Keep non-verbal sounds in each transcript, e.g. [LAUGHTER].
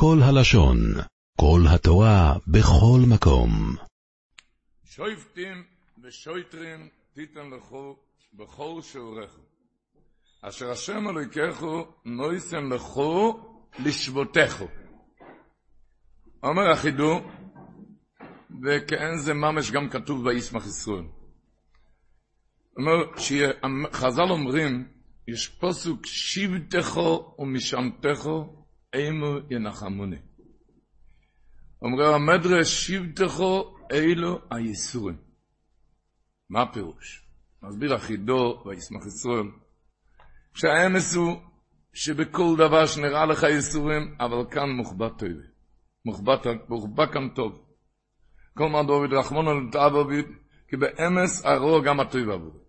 כל הלשון, כל התורה, בכל מקום. שויפטים ושויטרים תיתן לכו בכל שעורכו. אשר השם אלוהיכךו נויסן לכו לשבותךו. אומר החידו, וכאין זה ממש גם כתוב בישמח ישראל. אומר, שחז"ל אומרים, יש פוסוק שבטךו ומשענתךו אימו ינחמוני. אומרי המדרש שבטךו אילו הייסורים. מה הפירוש? מסביר החידו וישמח ישראל, שהאמס הוא שבכל דבר שנראה לך ייסורים, אבל כאן מוחבא טוב. מוחבא כאן טוב. כל מה דוד רחמונו לתאבוביד, כי באמס הרוע גם הטוב עבור.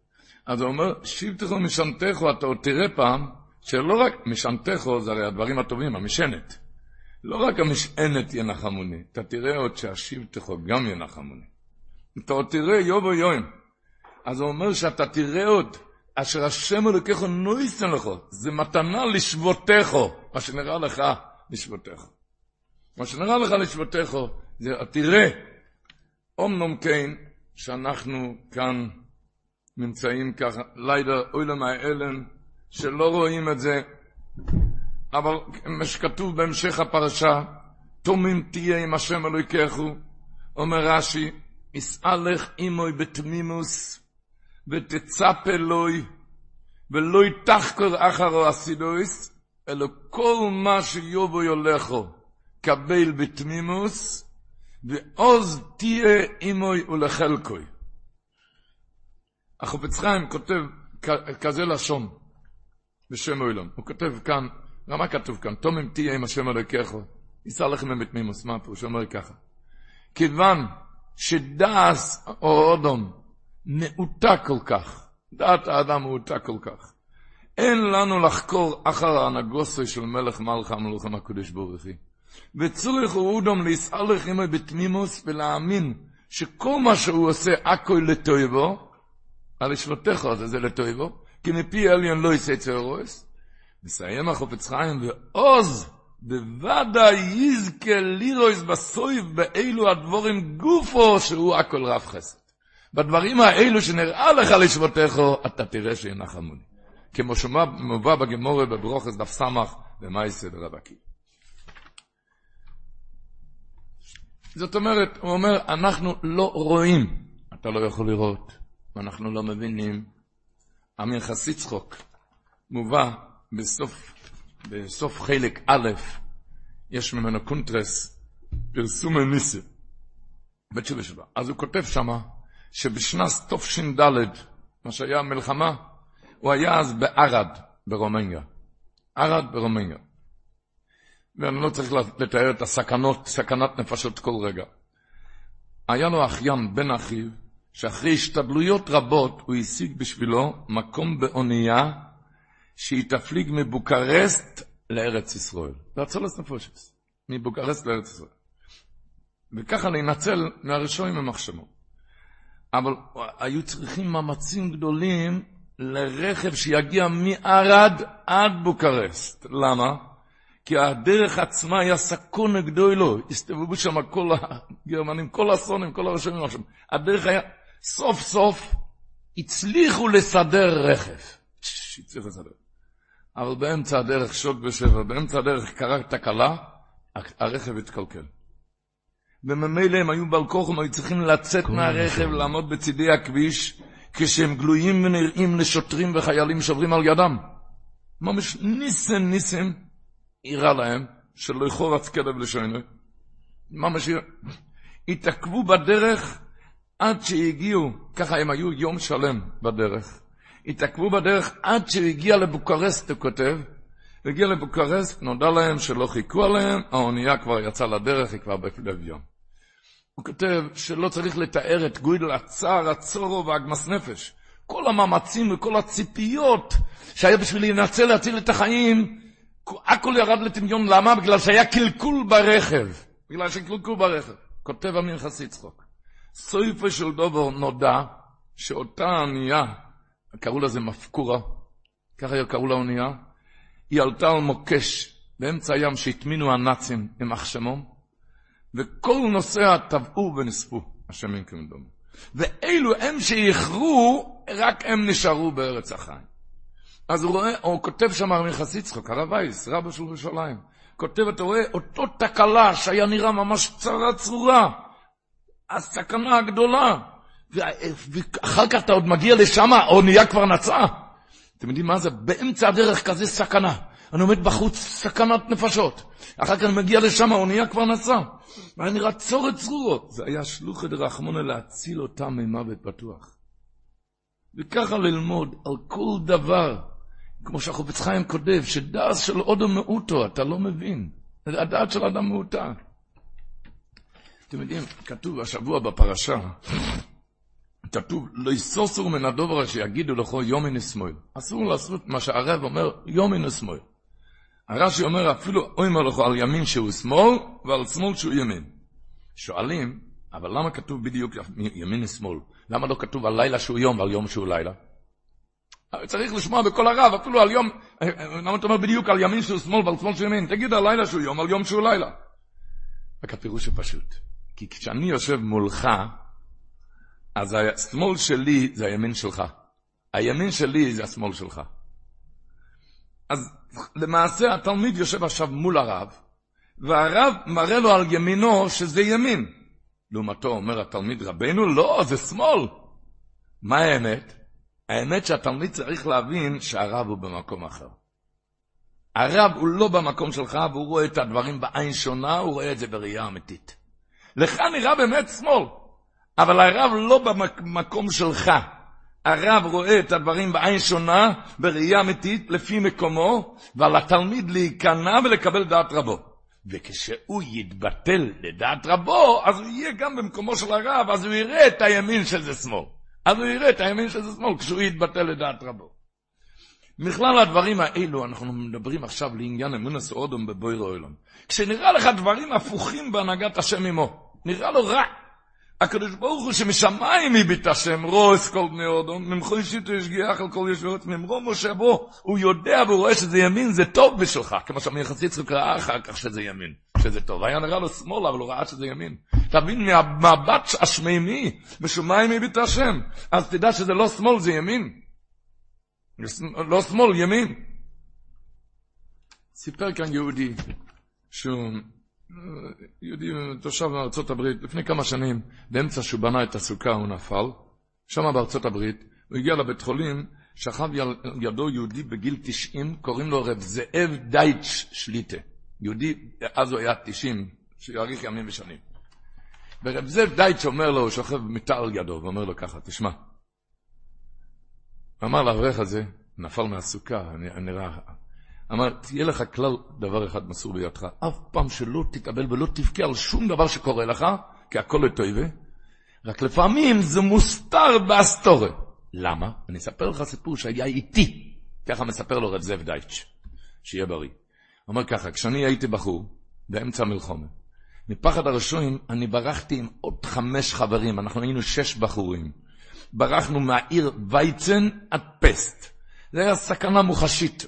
אז הוא אומר, שבטךו משענתךו, אתה עוד תראה פעם, שלא רק משענתךו, זה הרי הדברים הטובים, המשענת. לא רק המשענת ינחמוני, אתה תראה עוד שהשבטךו גם ינחמוני. אתה עוד תראה יובו יוים. אז הוא אומר שאתה תראה עוד, אשר השם אלוקיך נויסן לך, זה מתנה לשבותך, מה שנראה לך לשבותך. מה שנראה לך לשבותך, זה תראה, אומנום כן, שאנחנו כאן נמצאים ככה, לילה אוילם האלם, שלא רואים את זה, אבל מה שכתוב בהמשך הפרשה, תומים תהיה עם השם אלוהיכךו, אומר רש"י, יסעלך עמוי בתמימוס, ותצפה לוי, ולא יתחקר אחרו אסידויס, אלא כל מה שיובו יולכו, קבל בתמימוס, ועוז תהיה עמוי ולחלקוי. החופץ חיים כותב כזה לשון בשם אוילום. הוא כותב כאן, מה כתוב כאן? תומם תהיה עם השם אלוהיכך, יישא לכם בתמימוס. מה הפירוש? אומר ככה. כיוון שדעס או אודום מעוטה כל כך, דעת האדם מעוטה כל כך, אין לנו לחקור אחר ההנהגוסי של מלך מלכה המלוכים הקדוש ברוך הוא. הוא אודום להסעלך עמו בתמימוס ולהאמין שכל מה שהוא עושה הכל לטויבו, על ישבותיך זה זה לטויבו, כי מפי עליון לא יצא צהרוס. מסיים החופץ חיים, ועוז בוודא יזכה לירויס בסויב באילו הדבורים גופו שהוא הכל רב חסד. בדברים האלו שנראה לך לשבותיך, אתה תראה שינחמוני. כמו שמובא בגמורה בברוכס דף סמך במאיסא דרבקי. זאת אומרת, הוא אומר, אנחנו לא רואים, אתה לא יכול לראות. ואנחנו לא מבינים. אמיר חסיד צחוק מובא בסוף, בסוף חלק א', יש ממנו קונטרס, פרסום הניסה, בתשובה שלו. אז הוא כותב שמה, שבשנת תש"ד, מה שהיה מלחמה, הוא היה אז בערד, ברומניה. ערד ברומניה. ואני לא צריך לתאר את הסכנות, סכנת נפשות כל רגע. היה לו אחיין, בן אחיו, שאחרי השתדלויות רבות הוא השיג בשבילו מקום באונייה שהיא תפליג מבוקרסט לארץ ישראל. זה נפושס, מבוקרסט לארץ ישראל. וככה להינצל מהראשונים במחשבו. אבל היו צריכים מאמצים גדולים לרכב שיגיע מערד עד בוקרסט. למה? כי הדרך עצמה היה סכון גדולו, הסתובבו שם כל הגרמנים, כל האסונים, כל הראשונים. הדרך היה סוף סוף הצליחו לסדר רכב. הצליחו לסדר. אבל באמצע הדרך שוק ושבר, באמצע הדרך קרה תקלה, הרכב התקלקל. וממילא הם היו בעל כוח, הם היו צריכים לצאת מהרכב, לעמוד בצידי הכביש, כשהם גלויים ונראים לשוטרים וחיילים שעוברים על ידם. ממש ניסן ניסן אירה להם, שלא יחורץ כלב לשוינו. ממש התעכבו בדרך, עד שהגיעו, ככה הם היו יום שלם בדרך. התעכבו בדרך עד שהגיע לבוקרסט, הוא כותב. הגיע לבוקרסט, נודע להם שלא חיכו עליהם, האונייה כבר יצאה לדרך, היא כבר בלב יום. הוא כותב שלא צריך לתאר את גודל הצער, הצורו והגמס נפש. כל המאמצים וכל הציפיות שהיה בשביל לנצל להציל את החיים, הכל ירד לטמיון. למה? בגלל שהיה קלקול ברכב. בגלל שקלקול ברכב. כותב אמיר חסיד סויפה של דובר נודע שאותה ענייה, קראו לזה מפקורה, ככה קראו לאונייה, היא עלתה על מוקש באמצע הים שהטמינו הנאצים עם מחשמום, וכל נוסעיה טבעו ונספו, ינקום דומה. ואלו הם שאיחרו, רק הם נשארו בארץ החיים. אז הוא רואה, הוא כותב שם ארמיחס יצחוק, הרב וייס, רבו של ירושלים. כותב, אתה רואה, אותו תקלה שהיה נראה ממש צרה צרורה. הסכנה הגדולה. ואחר כך אתה עוד מגיע לשם, האונייה כבר נצאה. אתם יודעים מה זה? באמצע הדרך כזה סכנה. אני עומד בחוץ, סכנת נפשות. אחר כך אני מגיע לשם, האונייה כבר נסעה. והיה נראה צורת צרורות. זה היה שלוחי דרחמונה להציל אותם ממוות פתוח. וככה ללמוד על כל דבר. כמו שהחופץ חיים כותב, שדעת של אודו מאותו, אתה לא מבין. הדעת של אדם מאותה. אתם יודעים, כתוב השבוע בפרשה, כתוב, לא יסוסו מן הדובר שיגידו לכו יומין ושמאל. אסור לעשות מה שהרב אומר, יומין ושמאל. הרש"י אומר, אפילו אומר לכו על ימין שהוא שמאל, ועל שמאל שהוא ימין. שואלים, אבל למה כתוב בדיוק ימין ושמאל? למה לא כתוב על לילה שהוא יום ועל יום שהוא לילה? צריך לשמוע בכל הרב, אפילו על יום, למה אתה אומר בדיוק על ימין שהוא שמאל ועל שמאל שהוא ימין? תגיד על לילה שהוא יום, על יום שהוא לילה. רק הפירוש הוא פשוט. כי כשאני יושב מולך, אז השמאל שלי זה הימין שלך. הימין שלי זה השמאל שלך. אז למעשה התלמיד יושב עכשיו מול הרב, והרב מראה לו על ימינו שזה ימין. לעומתו אומר התלמיד, רבנו, לא, זה שמאל. מה האמת? האמת שהתלמיד צריך להבין שהרב הוא במקום אחר. הרב הוא לא במקום שלך, והוא רואה את הדברים בעין שונה, הוא רואה את זה בראייה אמיתית. לך נראה באמת שמאל, אבל הרב לא במקום שלך. הרב רואה את הדברים בעין שונה, בראייה אמיתית, לפי מקומו, ועל התלמיד להיכנע ולקבל דעת רבו. וכשהוא יתבטל לדעת רבו, אז הוא יהיה גם במקומו של הרב, אז הוא יראה את הימין שזה שמאל. אז הוא יראה את הימין שזה שמאל כשהוא יתבטל לדעת רבו. מכלל הדברים האלו, אנחנו מדברים עכשיו לעניין אמונס אודום בבויר העולם. כשנראה לך דברים הפוכים בהנהגת השם עמו, נראה לו רע. הקדוש ברוך הוא שמשמיים הביט השם, רוס כל בני אודום, ממחו אישיתו ישגיח על כל ישבות, ממרו משה בו, הוא יודע והוא רואה שזה ימין, זה טוב בשבילך, כמו שאמיר חסיצוק ראה אחר כך שזה ימין, שזה טוב. היה נראה לו שמאל, אבל הוא ראה שזה ימין. תבין מהמבט השמימי, בשמיים הביט השם, אז תדע שזה לא שמאל, זה ימין. לא שמאל, ימין. סיפר כאן יהודי, שהוא יהודי תושב מארצות הברית, לפני כמה שנים, באמצע שהוא בנה את הסוכה הוא נפל, שם בארצות הברית, הוא הגיע לבית חולים, שכב ידו יהודי בגיל 90, קוראים לו רב זאב דייטש שליטה. יהודי, אז הוא היה 90, שיאריך ימים ושנים. ורב זאב דייטש אומר לו, הוא שוכב מיטה על ידו, ואומר לו ככה, תשמע. אמר לאברך הזה, נפל מהסוכה, נראה אמר, תהיה לך כלל דבר אחד מסור בידך, אף פעם שלא תתאבל ולא תבכה על שום דבר שקורה לך, כי הכל לטויבה, רק לפעמים זה מוסתר באסתורה. למה? אני אספר לך סיפור שהיה איתי, ככה מספר לו רב זאב דייטש, שיהיה בריא. אומר ככה, כשאני הייתי בחור, באמצע המלחומה, מפחד הרשועים אני ברחתי עם עוד חמש חברים, אנחנו היינו שש בחורים. ברחנו מהעיר וייצן עד פסט. זה היה סכנה מוחשית.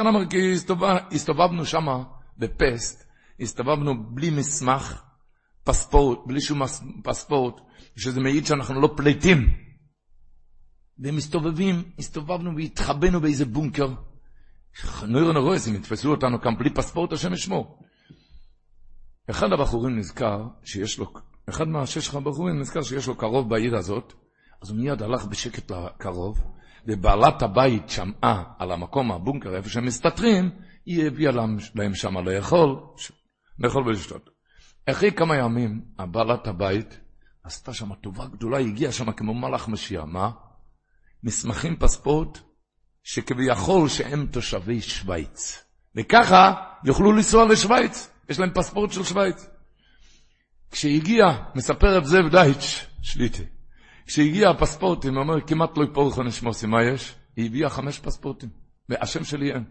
אמר, כי הסתובבנו שם בפסט, הסתובבנו בלי מסמך, פספורט, בלי שום פספורט, שזה מעיד שאנחנו לא פליטים. והם מסתובבים, הסתובבנו והתחבאנו באיזה בונקר. נוירו נרויס, אם יתפסו אותנו כאן בלי פספורט, השם ישמור. אחד הבחורים נזכר שיש לו, אחד מהשש הבחורים נזכר שיש לו קרוב בעיר הזאת, אז הוא מיד הלך בשקט לקרוב, ובעלת הבית שמעה על המקום, הבונקר, איפה שהם מסתתרים, היא הביאה להם, שם לאכול, לאכול ולשתות. אחרי כמה ימים, הבעלת הבית עשתה שם טובה גדולה, היא הגיעה שם כמו מלאך משיח. מה? מסמכים פספורט שכביכול שהם תושבי שווייץ. וככה יוכלו לנסוע לשווייץ, יש להם פספורט של שווייץ. כשהגיע, מספר את זאב דייטש, שליטי, כשהגיע הפספורטים, הוא אומר, כמעט לא יפול לך נשמוסי, מה יש? היא הביאה חמש פספורטים, והשם שלי אין.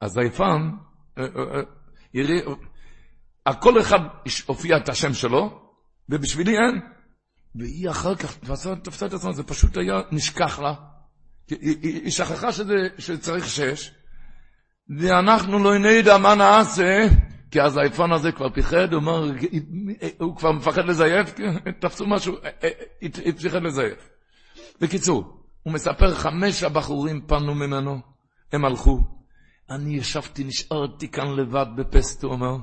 אז היפן, אה, אה, אה, על כל אחד הופיע את השם שלו, ובשבילי אין. והיא אחר כך תפסה את עצמה, זה פשוט היה נשכח לה. היא, היא, היא שכחה שזה, שצריך שש, ואנחנו לא נדע מה נעשה, כי אז האיפון הזה כבר פיחד, הוא אמר, הוא כבר מפחד לזייף, תפסו משהו, פחד לזייף. בקיצור, הוא מספר, חמש הבחורים פנו ממנו, הם הלכו. אני ישבתי, נשארתי כאן לבד בפסט, הוא אומר.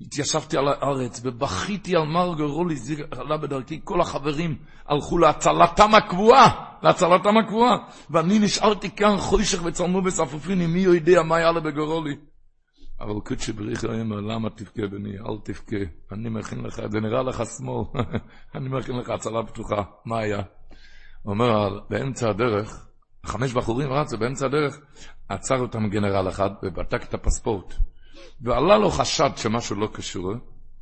התיישבתי על הארץ ובכיתי על מר גרולי עלה בדרכי, כל החברים הלכו להצלתם הקבועה, להצלתם הקבועה, ואני נשארתי כאן חוישך וצלמו בספופיני, מי יודע מה יעלה בגרולי. אבל קודשי בריך אומר, למה תבכה בני, אל תבכה, אני מכין לך, זה נראה לך שמאל, [LAUGHS] אני מכין לך הצלה פתוחה, מה היה? אומר, באמצע הדרך, חמש בחורים רצו, באמצע הדרך, עצר אותם גנרל אחד ובדק את הפספורט. ועלה לו חשד שמשהו לא קשור,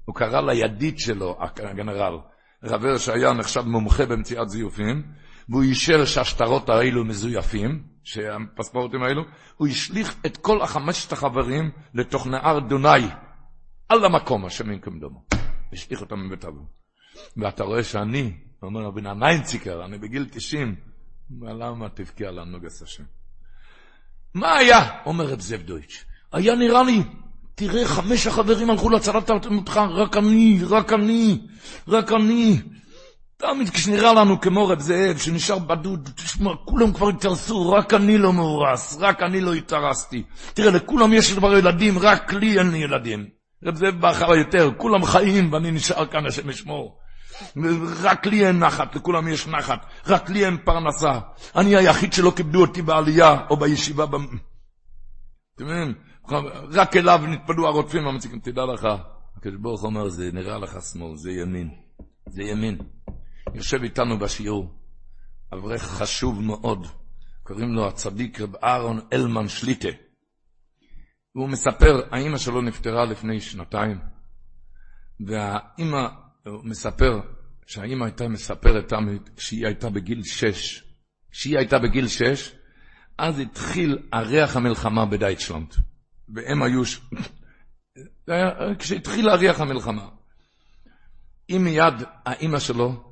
הוא קרא לידיד שלו, הגנרל, רבר שהיה נחשב מומחה במציאת זיופים, והוא אישר שהשטרות האלו מזויפים, שהפספורטים האלו, הוא השליך את כל החמשת החברים לתוך נהר דונאי, על המקום, השם ינקום דומו. השליך אותם מבית אבו. ואתה רואה שאני, אומר רבי ניינציקר, אני בגיל 90, למה תבכה על הנוגס השם? מה היה? אומר רב זאב דויטש. היה נראה לי תראה, חמש החברים הלכו להצלת אותך, רק אני, רק אני, רק אני. תמיד כשנראה לנו כמו רב זאב, שנשאר בדוד, תשמע, כולם כבר התארסו, רק אני לא מאורס, רק אני לא התארסתי. תראה, לכולם יש כבר ילדים, רק לי אין לי ילדים. רב זאב בא אחר יותר, כולם חיים ואני נשאר כאן, השם ישמור. רק לי אין נחת, לכולם יש נחת, רק לי אין פרנסה. אני היחיד שלא כיבדו אותי בעלייה או בישיבה. אתם מבינים? רק אליו נתפדו הרודפים המציקים, תדע לך, הקדוש ברוך אומר, זה נראה לך שמאל, זה ימין, זה ימין. יושב איתנו בשיעור, אברך חשוב מאוד, קוראים לו הצדיק רב אהרון אלמן שליטה. והוא מספר, האימא שלו נפטרה לפני שנתיים, והאימא, הוא מספר שהאימא הייתה מספרת כשהיא הייתה בגיל שש, כשהיא הייתה בגיל שש, אז התחיל הריח המלחמה בדייטשלנד. והם היו... [LAUGHS] כשהתחיל להריח המלחמה. אם מיד האימא שלו,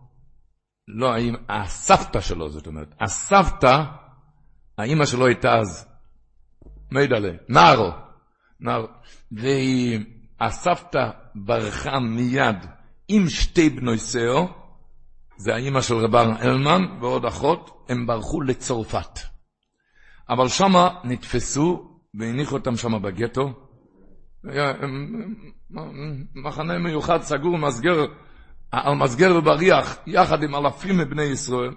לא הסבתא שלו, זאת אומרת, הסבתא, האימא שלו הייתה אז, מידלה, נערו, נער, והסבתא ברחה מיד עם שתי בנוי שיער, זה האימא של רבר אלמן ועוד אחות, הם ברחו לצרפת. אבל שמה נתפסו והניחו אותם שם בגטו. מחנה מיוחד סגור, מסגר, על מסגר ובריח, יחד עם אלפים מבני ישראל.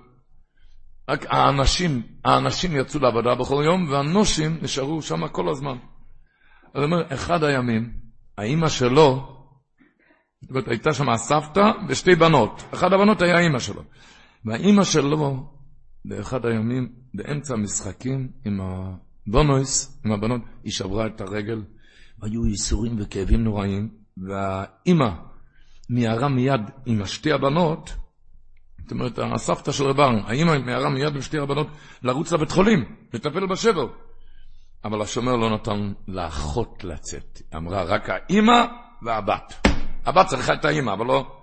רק האנשים, האנשים יצאו לעבודה בכל יום, והנושים נשארו שם כל הזמן. אז אומר, אחד הימים, האימא שלו, זאת אומרת, הייתה שם הסבתא ושתי בנות. אחת הבנות היה האימא שלו. והאימא שלו, באחד הימים, באמצע המשחקים עם ה... בונויס, עם הבנות, היא שברה את הרגל, והיו ייסורים וכאבים נוראים, והאימא מיהרה מיד עם שתי הבנות, זאת אומרת, הסבתא של רב האימא מיהרה מיד עם שתי הבנות לרוץ לבית חולים, לטפל בשבר. אבל השומר לא נתן לאחות לצאת. היא אמרה, רק האימא והבת. הבת צריכה את האימא, אבל לא...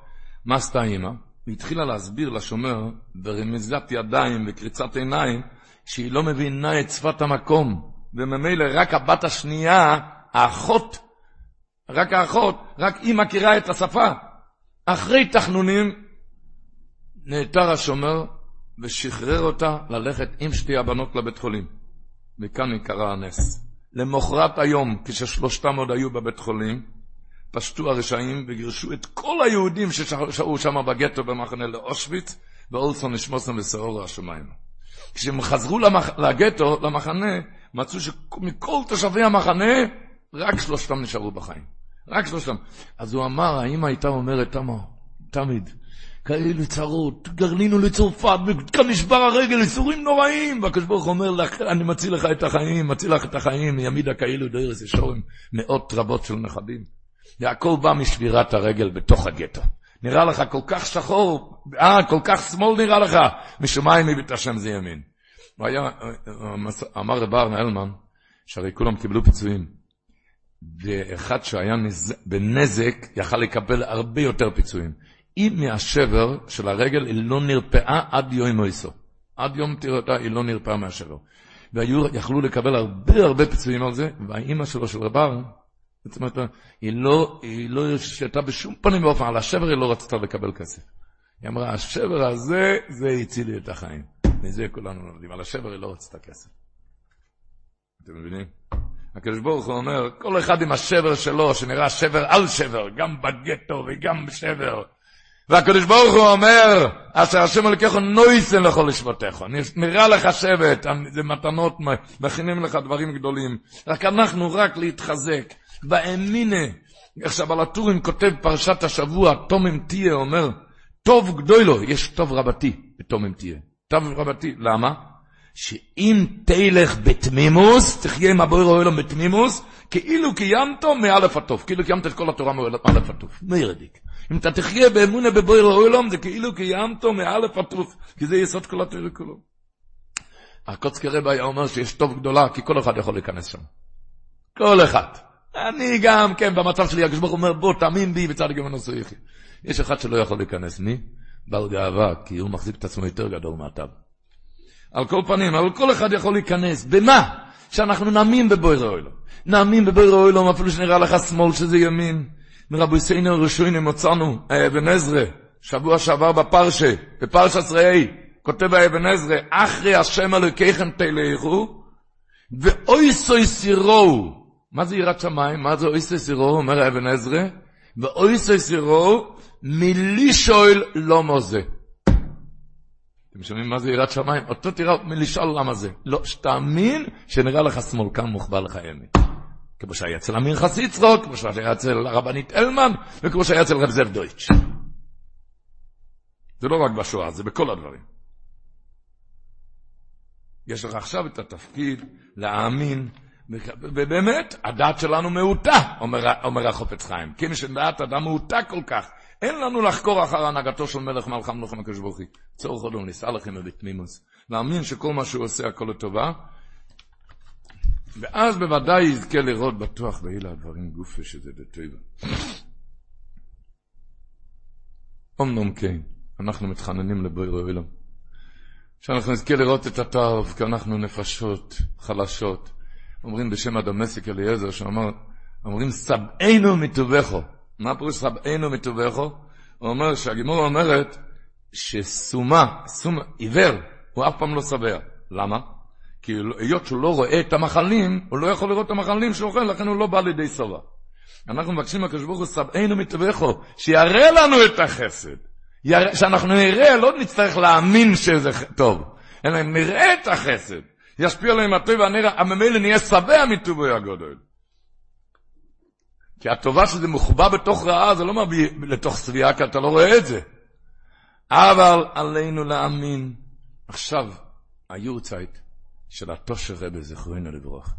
מה עשתה האימא? היא התחילה להסביר לשומר ברמיזת ידיים וקריצת עיניים שהיא לא מבינה את שפת המקום, וממילא רק הבת השנייה, האחות, רק האחות, רק היא מכירה את השפה. אחרי תחנונים, נעתר השומר ושחרר אותה ללכת עם שתי הבנות לבית חולים. וכאן קרה הנס. למחרת היום, כששלושתם עוד היו בבית חולים, פשטו הרשעים וגירשו את כל היהודים ששהו שם בגטו במחנה לאושוויץ, ואולסון נשמוסם ושעור השמיים. כשהם חזרו למח... לגטו, למחנה, מצאו שמכל תושבי המחנה, רק שלושתם נשארו בחיים. רק שלושתם. אז הוא אמר, האמא הייתה אומרת, תמה, תמיד, כאלה צרות, גרנינו לצרפת, כאן נשבר הרגל, איסורים נוראים. והקדוש ברוך אומר אני מציל לך את החיים, מציל לך את החיים, ימידה כאילו דרס ישורים, מאות רבות של נכדים. והכל בא משבירת הרגל בתוך הגטו. נראה לך כל כך שחור, אה, כל כך שמאל נראה לך, משמיים מבית השם זה ימין. והיה, אמר רב ארנה אלמן, שהרי כולם קיבלו פיצויים, ואחד שהיה נז... בנזק יכל לקבל הרבה יותר פיצויים. אם מהשבר של הרגל היא לא נרפאה עד יום מויסו. עד יום תראתה היא לא נרפאה מהשבר. ויכלו לקבל הרבה הרבה פיצויים על זה, והאימא שלו של רבר, זאת אומרת, היא לא, היא לא הרשתה בשום פנים ואופן, על השבר היא לא רצתה לקבל כסף. היא אמרה, השבר הזה, זה הציל לי את החיים. מזה כולנו לומדים, על השבר היא לא רצתה כסף. אתם מבינים? הקדוש ברוך הוא אומר, כל אחד עם השבר שלו, שנראה שבר על שבר, גם בגטו וגם בשבר. והקדוש ברוך הוא אומר, אשר השם אלוקיך נויסן לכל לשבותיך. נראה לך שבט, זה מתנות, מכינים לך דברים גדולים. רק אנחנו רק להתחזק. באמינה. על הטורים כותב פרשת השבוע, תומם תהיה, אומר, טוב גדולו, יש טוב רבתי בתומם תהיה. טוב רבתי, למה? שאם תלך בתמימוס, תחיה עם הבויר אוהלו בתמימוס, כאילו קיימתו מאלף הטוב, כאילו קיימת את כל התורה מאלף הטוב. מרדיק. אם אתה תחיה באמונה בבויר אוהלו, זה כאילו קיימתו מאלף הטוב, כי זה יסוד כל התורה כולו. הקוצקי רב היה אומר שיש טוב גדולה, כי כל אחד יכול להיכנס שם. כל אחד. אני גם, כן, במצב שלי, הקדוש ברוך אומר, בוא, תאמין בי וצדיק ממנו סויכי. יש אחד שלא יכול להיכנס, מי? בעל גאווה, כי הוא מחזיק את עצמו יותר גדול מהטב. על כל פנים, אבל כל אחד יכול להיכנס. במה? שאנחנו נאמין בבויר אוילום. נאמין בבויר אוילום, אפילו שנראה לך שמאל שזה ימין. מרבו סיינו ראשוינים מצאנו, אבן עזרא, שבוע שעבר בפרשה, בפרשת ראי, כותב האבן עזרא, אחרי השם אלוקיכם תלכו, ואוי סוי סירו. מה זה יראת שמיים? מה זה אוי סוי סירו? אומר האבן עזרא, ואוי סוי סירו, מלישול לא מוזה. אתם שומעים מה זה יראת שמיים? אותו תראה מלשאול למה זה. לא, שתאמין שנראה לך שמאל כאן מוחבא לך אמת. כמו שהיה אצל אמיר חסיצרוק, כמו שהיה אצל הרבנית אלמן, וכמו שהיה אצל רב זאב דויטש. זה לא רק בשואה, זה בכל הדברים. יש לך עכשיו את התפקיד להאמין, ובאמת, הדת שלנו מעוטה, אומר, אומר החופץ חיים. כי מי שדעת אדם מעוטה כל כך, אין לנו לחקור אחר הנהגתו של מלך מלכה מלוכם הקדוש ברוך הוא. צורך עוד ניסה לכם בתמימוס. להאמין שכל מה שהוא עושה הכל לטובה, ואז בוודאי יזכה לראות בטוח ואלה הדברים גופי שזה דטויבה. אמנום כן, אנחנו מתחננים לבויר אוהלם. שאנחנו נזכה לראות את הטוב, כי אנחנו נפשות חלשות. אומרים בשם הדמשק אליעזר, שאמר, אומרים סבענו מטובכו. מה פירוש סבענו מטובכו? הוא אומר שהגימור אומרת שסומה, סומה, עיוור, הוא אף פעם לא שבע. למה? כי היות שהוא לא רואה את המחלים, הוא לא יכול לראות את המחלים שהוא אוכל, לכן הוא לא בא לידי שובע. אנחנו מבקשים מהקדוש ברוך הוא סבענו מטובכו, שיראה לנו את החסד. שאנחנו נראה, לא נצטרך להאמין שזה טוב, אלא נראה את החסד. ישפיע עליהם הטוב והנראה, הממילא נהיה שבע מטובו הגודל. כי הטובה שזה מחובר בתוך רעה, זה לא מביא לתוך שביעה, כי אתה לא רואה את זה. אבל עלינו להאמין. עכשיו, היורצייט של התושר רבי, זכרנו לברוך.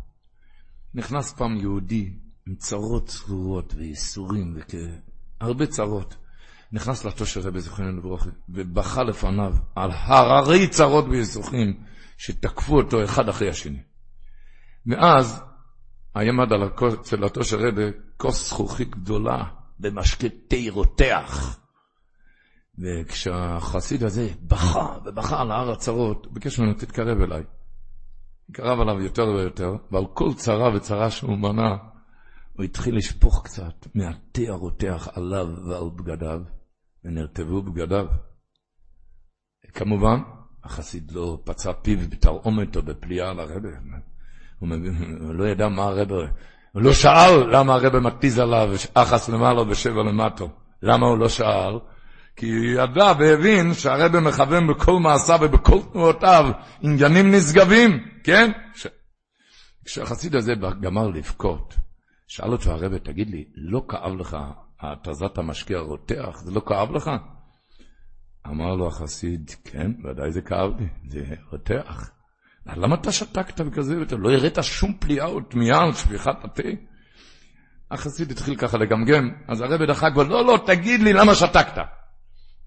נכנס פעם יהודי עם צרות צרורות וייסורים, והרבה צרות. נכנס לתושר רבי, זכרנו לברוך, ובכה לפניו על הררי צרות וייסורים שתקפו אותו אחד אחרי השני. ואז עמד על צלתו של רבי כוס זכוכית גדולה במשקה תה רותח. וכשהחסיד הזה בכה ובכה על הר הצרות, הוא ביקש ממנו, תתקרב אליי. קרב עליו יותר ויותר, ועל כל צרה וצרה שהוא מנע, הוא התחיל לשפוך קצת מהתה הרותח עליו ועל בגדיו, ונרטבו בגדיו. כמובן, החסיד לא פצע פיו בתרעומת או בפליאה על הרבה. הוא, לא ידע מה הרבה, הוא לא שאל למה הרבה מתיז עליו אחס למעלה ושבע למטו. למה הוא לא שאל? כי הוא ידע והבין שהרבה מכוון בכל מעשיו ובכל תנועותיו עניינים נשגבים, כן? ש... כשהחסיד הזה גמר לבכות, שאל אותו הרבה, תגיד לי, לא כאב לך התזת המשקיע הרותח? זה לא כאב לך? אמר לו החסיד, כן, ודאי זה כאב לי, זה רותח. למה אתה שתקת וכזה, ואתה לא הראת שום פליאה או תמיהה על שפיכת התה? החסיד התחיל ככה לגמגם, אז הרבי דחק בו, לא, לא, תגיד לי למה שתקת.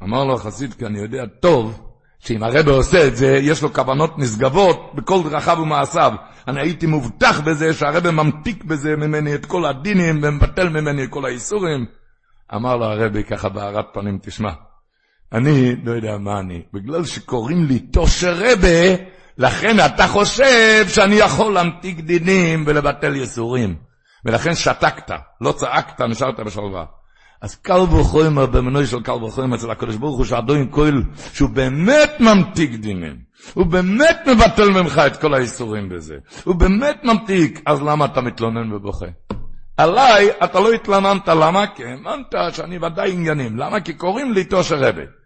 אמר לו החסיד, כי אני יודע טוב, שאם הרבי עושה את זה, יש לו כוונות נשגבות בכל דרכיו ומעשיו. אני הייתי מובטח בזה שהרבי ממתיק בזה ממני את כל הדינים ומבטל ממני את כל האיסורים. אמר לו הרבי ככה בהארת פנים, תשמע, אני לא יודע מה אני, בגלל שקוראים לי תושר רבה, לכן אתה חושב שאני יכול להמתיק דינים ולבטל יסורים. ולכן שתקת, לא צעקת, נשארת בשלווה. אז קל וחומר במנוי של קל וחומר אצל הקדוש ברוך הוא שאדוני כהל, שהוא באמת ממתיק דינים. הוא באמת מבטל ממך את כל האיסורים בזה. הוא באמת ממתיק, אז למה אתה מתלונן ובוכה? עליי אתה לא התלוננת, למה? כי האמנת שאני ודאי עניינים. למה? כי קוראים לי תושר רבי.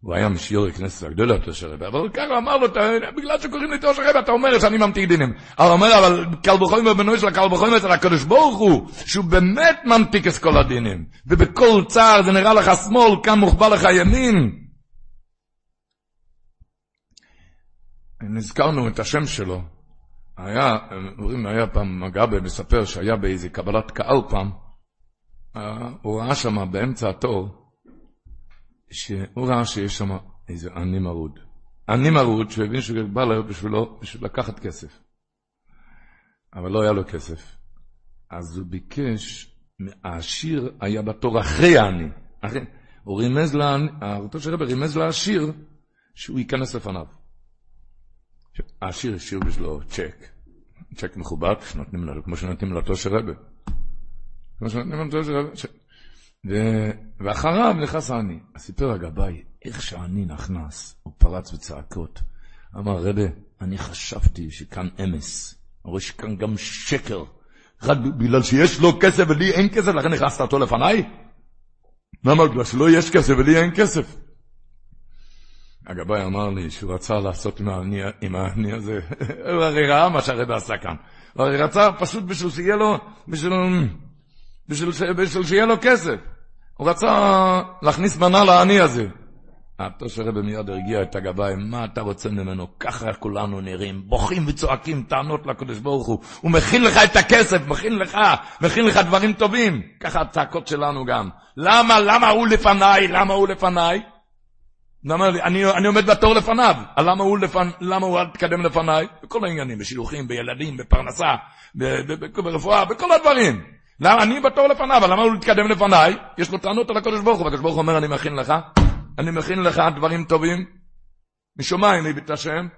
הוא היה משיעור הכנסת הגדולה תושר רבי, אבל ככה אמר לו, בגלל שקוראים לי תושר רבי, אתה אומר שאני ממתיק דינים. אבל אומר, אבל קל וחומר בנוי של הקל וחומר אצל הקדוש ברוך הוא, שהוא באמת ממתיק את כל הדינים. ובכל צער זה נראה לך שמאל, כאן מוחבא לך ימין. נזכרנו את השם שלו. היה, אומרים, היה פעם מגבה מספר שהיה באיזה קבלת קהל פעם, אה, הוא ראה שם באמצע התור, שהוא ראה שיש שם איזה עני מרוד. עני מרוד שהוא הבין שהוא בא לו בשבילו, בשביל לקחת כסף. אבל לא היה לו כסף. אז הוא ביקש, העשיר היה בתור אחרי העני. אחרי, הוא רימז, אותו של רבי רימז לעשיר שהוא ייכנס לפניו. העשיר השאיר בשבילו צ'ק, צ'ק מכובד, שנותנים לו, כמו שנותנים לאותו של רבי. כמו שנותנים לאותו של רבי. ו... ואחריו נכנס העני. סיפר הגבאי, איך שהעני נכנס, הוא פרץ בצעקות. אמר, רבי, אני חשבתי שכאן אמס, אבל שכאן גם שקר. רק בגלל שיש לו כסף ולי אין כסף, לכן נכנסת אותו לפניי? למה? בגלל שלא יש כסף ולי אין כסף. הגבאי אמר לי שהוא רצה לעשות עם העני הזה, [LAUGHS] הוא הרי ראה מה שהרבא עשה כאן. הוא הרי רצה פשוט בשביל שיהיה לו, בשביל, בשביל, בשביל שיהיה לו כסף. הוא רצה להכניס מנה לעני הזה. התושר רבי מיד הרגיע את הגבאי, מה אתה רוצה ממנו? ככה כולנו נראים, בוכים וצועקים טענות לקדוש ברוך הוא. הוא מכין לך את הכסף, מכין לך, מכין לך דברים טובים. ככה הצעקות שלנו גם. למה, למה הוא לפניי? למה הוא לפניי? לי, אני, אני עומד בתור לפניו, למה הוא, לפנ... למה הוא מתקדם לפניי? בכל העניינים, בשילוחים, בילדים, בפרנסה, ב, ב, ברפואה, בכל הדברים. למה אני בתור לפניו, למה הוא מתקדם לפניי? יש לו טענות על הקדוש ברוך הוא, והקדוש ברוך הוא אומר, אני מכין לך, אני מכין לך דברים טובים, משמיים הביא השם,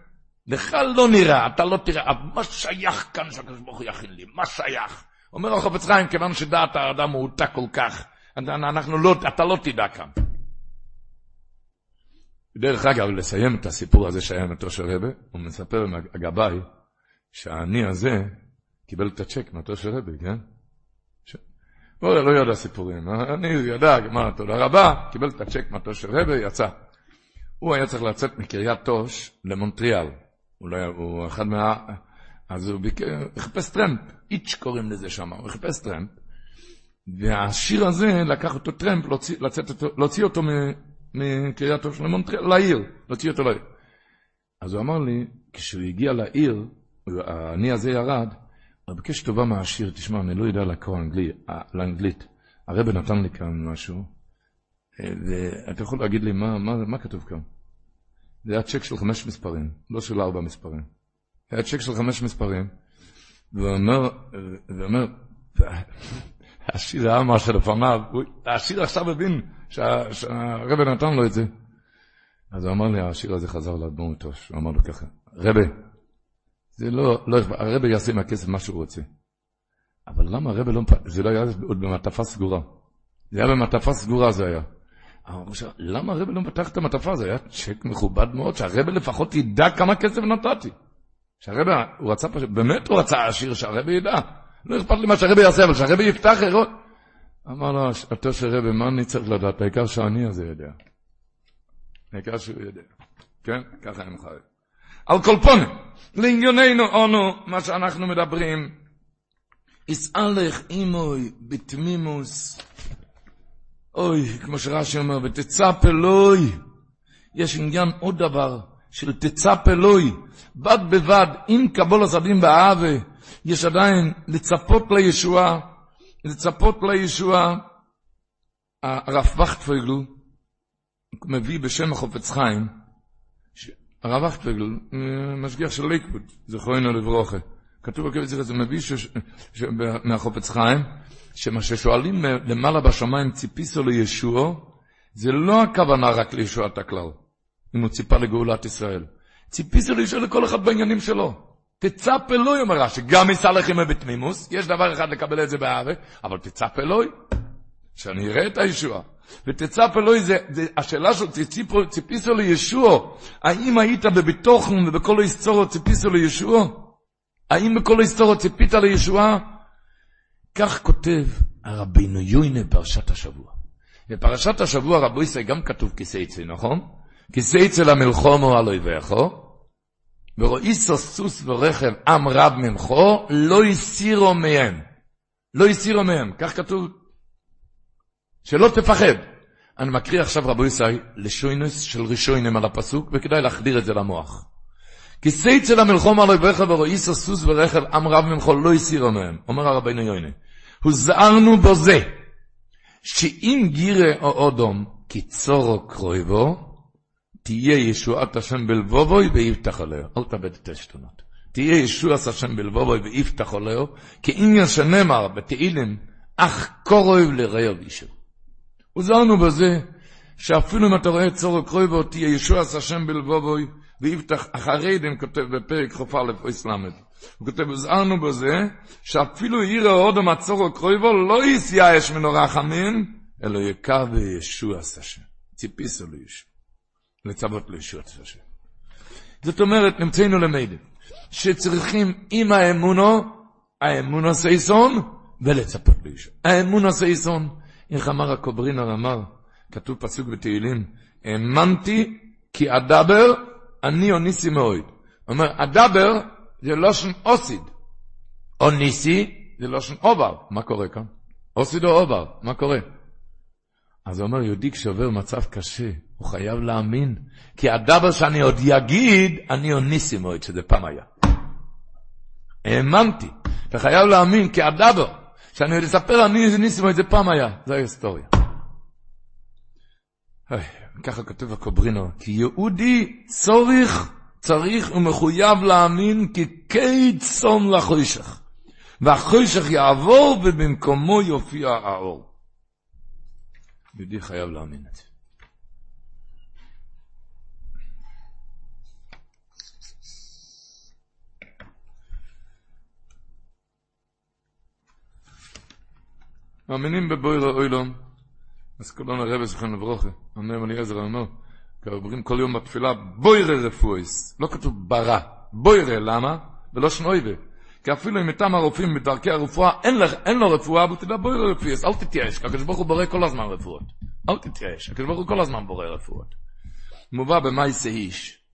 לך לא נראה, אתה לא תראה, מה שייך כאן שהקדוש ברוך הוא יכין לי? מה שייך? אומר החפץ חיים, כיוון שדעת האדם מעוטה כל כך, אנחנו לא, אתה לא תדע כאן. דרך אגב, לסיים את הסיפור הזה שהיה עם של רבה, הוא מספר עם הגבאי שהעני הזה קיבל את הצ'ק מאותו של רבה, כן? לא יודע סיפורים, אני ידע, מה, תודה רבה, קיבל את הצ'ק מאותו של רבה, יצא. הוא היה צריך לצאת מקריית טאהש למונטריאל. הוא, לא, הוא אחד מה... אז הוא ביק... חיפש טרמפ, hitch קוראים לזה שם, הוא חיפש טרמפ. והעשיר הזה לקח אותו טרמפ, להוציא, אותו, להוציא אותו מקריית טאהש של מונטריאל, לעיר, להוציא אותו לעיר. אז הוא אמר לי, כשהוא הגיע לעיר, אני הזה ירד, ביקש טובה מהעשיר, תשמע, אני לא יודע לקרוא אנגלי, לאנגלית. הרב נתן לי כאן משהו, ואתה יכול להגיד לי מה, מה, מה כתוב כאן? זה היה צ'ק של חמש מספרים, לא של ארבע מספרים. היה צ'ק של חמש מספרים, והוא אומר, והוא אומר, [LAUGHS] השיר היה מה שלפניו, השיר עכשיו הבין שהרבא נתן לו את זה. אז הוא אמר לי, השיר הזה חזר לאדמו"ר הוא אמר לו ככה, רבא, זה לא, לא, הרבא יעשה מהכסף מה שהוא רוצה. אבל למה הרבא לא, זה לא היה עוד במעטפה סגורה. זה היה במעטפה סגורה זה היה. למה הרבא לא מפתח את המעטפה? זה היה צ'ק מכובד מאוד, שהרבא לפחות ידע כמה כסף נתתי. שהרבא, הוא רצה פשוט, באמת הוא רצה עשיר, שהרבא ידע. לא אכפת לי מה שהרבא יעשה, אבל שהרבא יפתח, אמר לו, אותו של רבי, מה אני צריך לדעת? העיקר שאני הזה יודע. העיקר שהוא יודע. כן? ככה אני מחייב. על כל פונים, לענייננו אונו, מה שאנחנו מדברים, יסעלך אימוי בתמימוס, אוי, כמו שרש"י אומר, ותצפה אלוהי. יש עניין עוד דבר, של תצפה אלוהי. בד בבד, עם קבול הסבים באהבה, יש עדיין לצפות לישועה. לצפות לישוע, הרב וכטפגל מביא בשם החופץ חיים, הרב וכטפגל, משגיח של ליקבוד, זכרנו לברוכה. כתוב בקבץ זכר, זה מביא ש... ש... מהחופץ חיים, שמה ששואלים למעלה בשמיים ציפיסו לישוע, זה לא הכוונה רק לישועת הכלל, אם הוא ציפה לגאולת ישראל. ציפיסו לישוע לכל אחד בעניינים שלו. תצפ אלוהי, אומר רש"י, גם לכם בתמימוס, יש דבר אחד לקבל את זה באהבה, אבל תצפ אלוהי, שאני אראה את הישוע. ותצפ אלוהי זה, זה השאלה של ציפיסו, ציפיסו לישוע, האם היית בביטוחן ובכל ההיסטוריות ציפיסו לישוע? האם בכל ההיסטוריות ציפית לישועה? כך כותב הרבינו יוינה בפרשת השבוע. בפרשת השבוע רבו ישראל גם כתוב כיסא אצל, נכון? כיסא אצל המלחומו על אויביכו, ורואיסו סוס ורכב עם רב ממכו, לא הסירו מהם. לא הסירו מהם, כך כתוב. שלא תפחד. אני מקריא עכשיו רבו ישראל לשוינס של ראשונים על הפסוק, וכדאי להחדיר את זה למוח. כיסא אצל המלחומו על אויביך ורואיסו סוס ורכב עם רב ממכו, לא הסירו מהם. אומר הרבינו יוינה. הוזהרנו בזה, שאם גירה או אודום, כי צורו קרויבו, תהיה ישועת השם בלבובוי ויפתח עליהו. אל תאבד את השתונות. תהיה ישועת השם בלבובוי ויפתח עליהו, כי אם שנאמר בתהילים, אך קורב לרעהו אישו. הוזהרנו בזה, שאפילו אם אתה רואה צורו קרויבו, תהיה ישועת השם בלבובוי ויפתח, אחרי זה כותב בפרק חופה לפויס למד. הוא כותב, הוזהרנו בזה, שאפילו עיר ההוד המצור הקרויבו לא יסיע אש מנורה חמין, אלא יקר וישוע השם. ציפיסו לישוע. לצוות לישוע השם. זאת אומרת, נמצאנו למדי, שצריכים עם האמונו, האמונו סייסון, ולצפות לישוע. האמונו סייסון, איך אמר הקוברינר, אמר, כתוב פסוק בתהילים, האמנתי כי אדבר, אני עניסי מאוד. אומר, אדבר זה לושן עוסיד. עניסי זה לושן עובר. מה קורה כאן? עוסיד או עובר, מה קורה? אז הוא אומר, יהודי כשעובר מצב קשה, הוא חייב להאמין, כי הדבר שאני עוד יגיד, אני עניסי מאוד, שזה פעם היה. האמנתי. אתה חייב להאמין, כי הדבר שאני עוד אספר, אני עניסי מאוד, זה פעם היה. זו ההיסטוריה. ככה כותב הקוברינו, כי יהודי צורך צריך ומחויב להאמין כי קיד צום לחוישך. והחוישך יעבור ובמקומו יופיע האור. יהודי חייב להאמין את זה. מאמינים בבויר האוילום, אז כולנו הרב זכרנו לברוכה, אומר אליעזר אומר, אומרים כל יום בתפילה, בוירה רפואיס, לא כתוב ברא, בוירה, למה? ולא שנויבה. כי אפילו אם איתם הרופאים בדרכי הרפואה, אין, לך, אין לו רפואה, אבל תדע בוירה רפואיס, אל תתייאש, כי הקדוש ברוך הוא בורא כל הזמן רפואות. אל תתייאש, הקדוש ברוך הוא כל הזמן בורא רפואות. מובא במאי איש,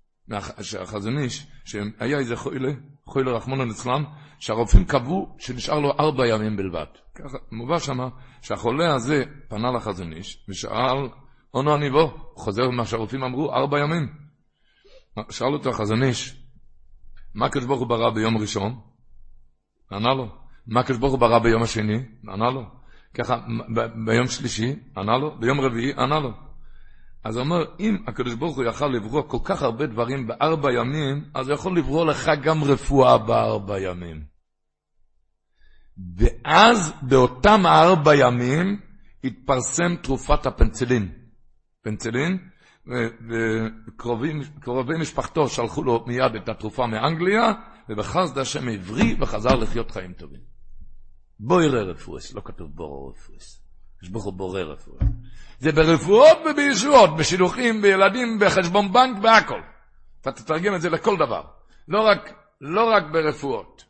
שהחזון איש, שהיה איזה חוילה, חוילה רחמונו ליצלן, שהרופאים קבעו שנשאר לו ארבע ימים בלבד. ככה, מובא שמה, שהחולה הזה פנה לחזון איש, ושאל, עונו אני בו, חוזר מה שהרופאים אמרו, ארבע ימים. שאל אותו החזון איש, מה הקדוש ברוך הוא ברא ביום ראשון? ענה לו. מה הקדוש ברוך הוא ברא ביום השני? ענה לו. ככה, ביום שלישי, ענה לו. ביום רביעי, ענה לו. אז הוא אומר, אם הקדוש ברוך הוא יכל לברוא כל כך הרבה דברים בארבע ימים, אז הוא יכול לברוא לך גם רפואה בארבע ימים. ואז באותם ארבע ימים התפרסם תרופת הפנצלין. פנצלין, וקרובי משפחתו שלחו לו מיד את התרופה מאנגליה, ובחסד השם עברי וחזר לחיות חיים טובים. בוירי רפואס, לא כתוב בורו רפואס. יש בו בורא רפואה. זה ברפואות ובישועות, בשילוחים, בילדים, בחשבון בנק, בהכל. אתה תתרגם את זה לכל דבר. לא רק, לא רק ברפואות.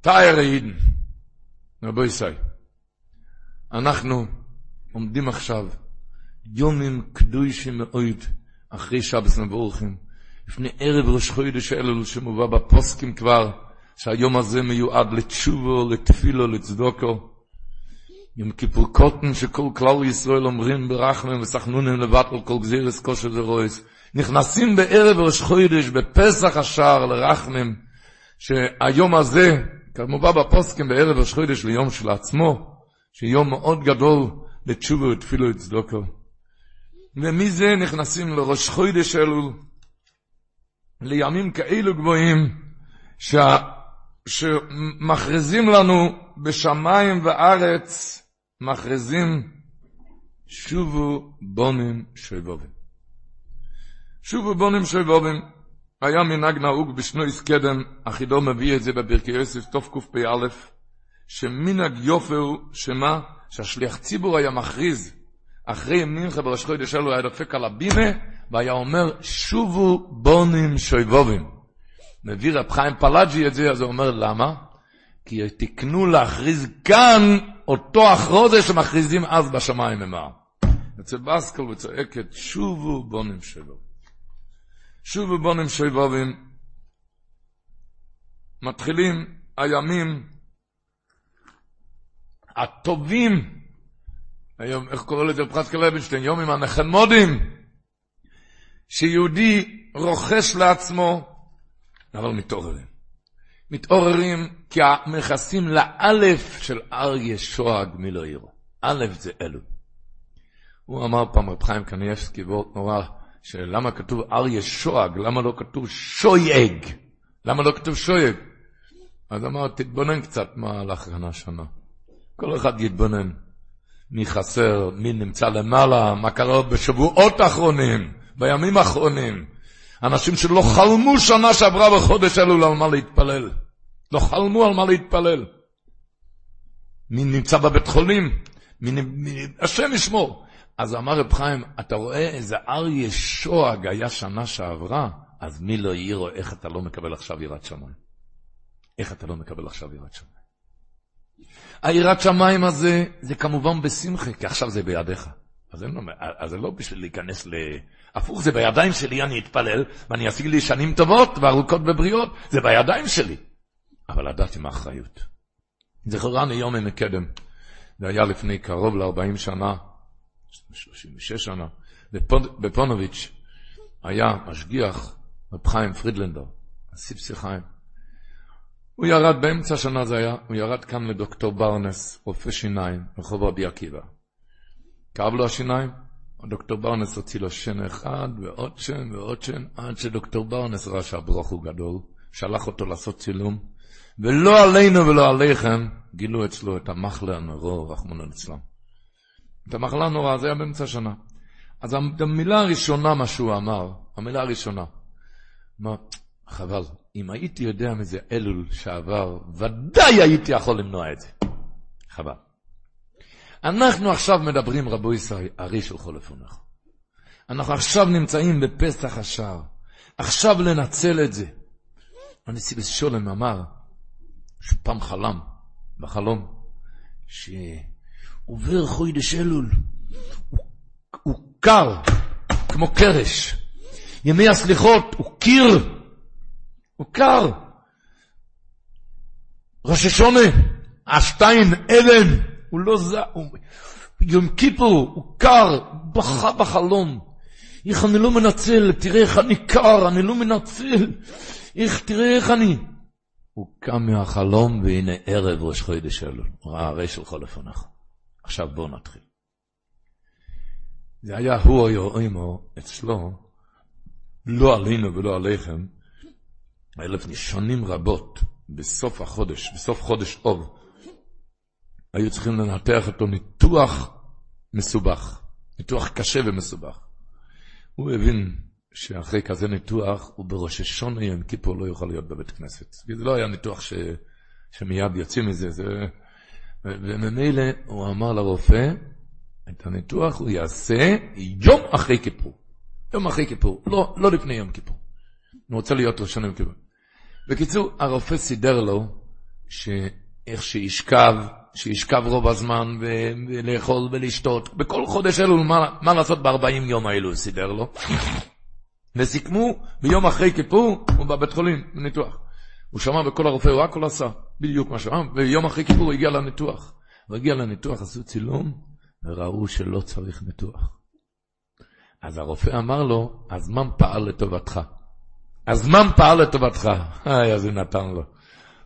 תאר עידן. רבו ישראל, אנחנו עומדים עכשיו יומים קדושים מאוד אחרי שבס מבורכים, לפני ערב ראש חודש אלול שמובא בפוסקים כבר, שהיום הזה מיועד לתשובו, לתפילו, לצדוקו. יום כיפור קוטן שכל כלל ישראל אומרים ברחמם וסחנונים לבטל כל גזירס כושר ורויס. נכנסים בערב ראש חודש, בפסח השער לרחמם, שהיום הזה, כמובן בפוסקים בערב ראש חודש ליום של עצמו, שיום מאוד גדול לתשובו ותפילו לצדוקו. ומזה נכנסים לראש חודש אלול, לימים כאלו גבוהים, ש... שמכריזים לנו בשמיים וארץ, מכריזים שובו בונים שויבובים. שובו בונים שויבובים. היה מנהג נהוג בשנויס קדם, אחידו מביא את זה בברכי יוסף, תוף קפ"א, שמנהג יופי הוא, שמה? שהשליח ציבור היה מכריז, אחרי מנחה בראש חודש אלו היה דופק על הבימה, והיה אומר, שובו בונים שויבובים. מביא רב חיים פלאג'י את זה, אז הוא אומר, למה? כי תקנו להכריז כאן אותו אחרוזה שמכריזים אז בשמיים אמר. אצל בסקל וצועקת, שובו בונים שויבובים. שובו בונים שויבובים. מתחילים הימים הטובים, היום, איך קורא לזה קלבנשטיין, יום עם הנחמודים, שיהודי רוכש לעצמו, אבל מתעוררים. מתעוררים כי המכסים לאלף של אריה שואג מלא עירו. א' זה אלו. הוא אמר פעם, רב חיים קניאבסקי, והוא אמר, שלמה כתוב אריה שואג, למה לא כתוב שויאג? למה לא כתוב שויאג? אז אמר, תתבונן קצת מה הלך כאן השנה. כל אחד יתבונן. מי חסר, מי נמצא למעלה, מה קרה בשבועות האחרונים, בימים האחרונים. אנשים שלא חלמו שנה שעברה בחודש אלול על מה להתפלל. לא חלמו על מה להתפלל. מי נמצא בבית חולים? מי, מי, השם ישמור. אז אמר רב חיים, אתה רואה איזה אריה שואג היה שנה שעברה, אז מי לא העירו איך אתה לא מקבל עכשיו יראת שמיים? איך אתה לא מקבל עכשיו יראת שמיים? היראת שמיים הזה, זה כמובן בשמחה, כי עכשיו זה בידיך. אז, אין, אז זה לא בשביל להיכנס ל... הפוך, זה בידיים שלי, אני אתפלל, ואני אשיג לי שנים טובות וארוכות ובריאות, זה בידיים שלי. אבל לדעת עם האחריות. זכרני יום מקדם, זה היה לפני קרוב ל-40 שנה, 36 שנה, בפונוביץ' היה משגיח, רב חיים פרידלנדר, הסיפסי חיים. הוא ירד באמצע השנה זה היה, הוא ירד כאן לדוקטור ברנס, רופא שיניים, רחוב רבי עקיבא. כאב לו השיניים, דוקטור ברנס הוציא לו שן אחד, ועוד שן ועוד שן, עד שדוקטור ברנס ראה שהברוך הוא גדול, שלח אותו לעשות צילום, ולא עלינו ולא עליכם, גילו אצלו את המחלה הנורא, רחמונו ליצלן. את המחלה הנורא, זה היה באמצע השנה. אז המילה הראשונה, מה שהוא אמר, המילה הראשונה, מה, חבל, אם הייתי יודע מזה אלול שעבר, ודאי הייתי יכול למנוע את זה. חבל. אנחנו עכשיו מדברים, רבו ישראל, ארי של חולפונך. אנחנו עכשיו נמצאים בפסח השער. עכשיו לנצל את זה. הנשיא בשולם אמר, שפעם חלם, בחלום, שעובר חוידש אלול, הוא, הוא קר, כמו קרש. ימי הסליחות, הוא קיר, הוא קר. ראש השונה, השטיין, אבן, הוא לא זע, הוא... יום כיפור, הוא קר, בכה בחלום. איך אני לא מנצל, תראה איך אני קר, אני לא מנצל. איך, תראה איך אני. הוא קם מהחלום, והנה ערב ראש חודש אלול. הרי שלך לפניך. עכשיו בואו נתחיל. זה היה הוא או אימו אצלו, לא עלינו ולא עליכם, לפני שנים רבות, בסוף החודש, בסוף חודש אוב, היו צריכים לנתח אותו ניתוח מסובך, ניתוח קשה ומסובך. הוא הבין שאחרי כזה ניתוח, הוא בראש השונה יום כיפור לא יוכל להיות בבית כנסת. זה לא היה ניתוח ש... שמיד יוצאים מזה, זה... וממילא הוא אמר לרופא, את הניתוח הוא יעשה יום אחרי כיפור. יום אחרי כיפור, לא, לא לפני יום כיפור. הוא רוצה להיות ראשון יום כיפור. בקיצור, הרופא סידר לו שאיך שישכב, שישכב רוב הזמן ולאכול ולשתות. בכל חודש אלו, מה, מה לעשות ב-40 יום האלו, סידר לו. וסיכמו, ביום אחרי כיפור, הוא בבית חולים, בניתוח. הוא שמע בכל הרופא, הוא הכל עשה, בדיוק מה שאמר, ויום אחרי כיפור הוא הגיע לניתוח. הוא הגיע לניתוח, עשו צילום, וראו שלא צריך ניתוח. אז הרופא אמר לו, הזמן פעל לטובתך. הזמן פעל לטובתך. [LAUGHS] איי, אז הוא נתן לו.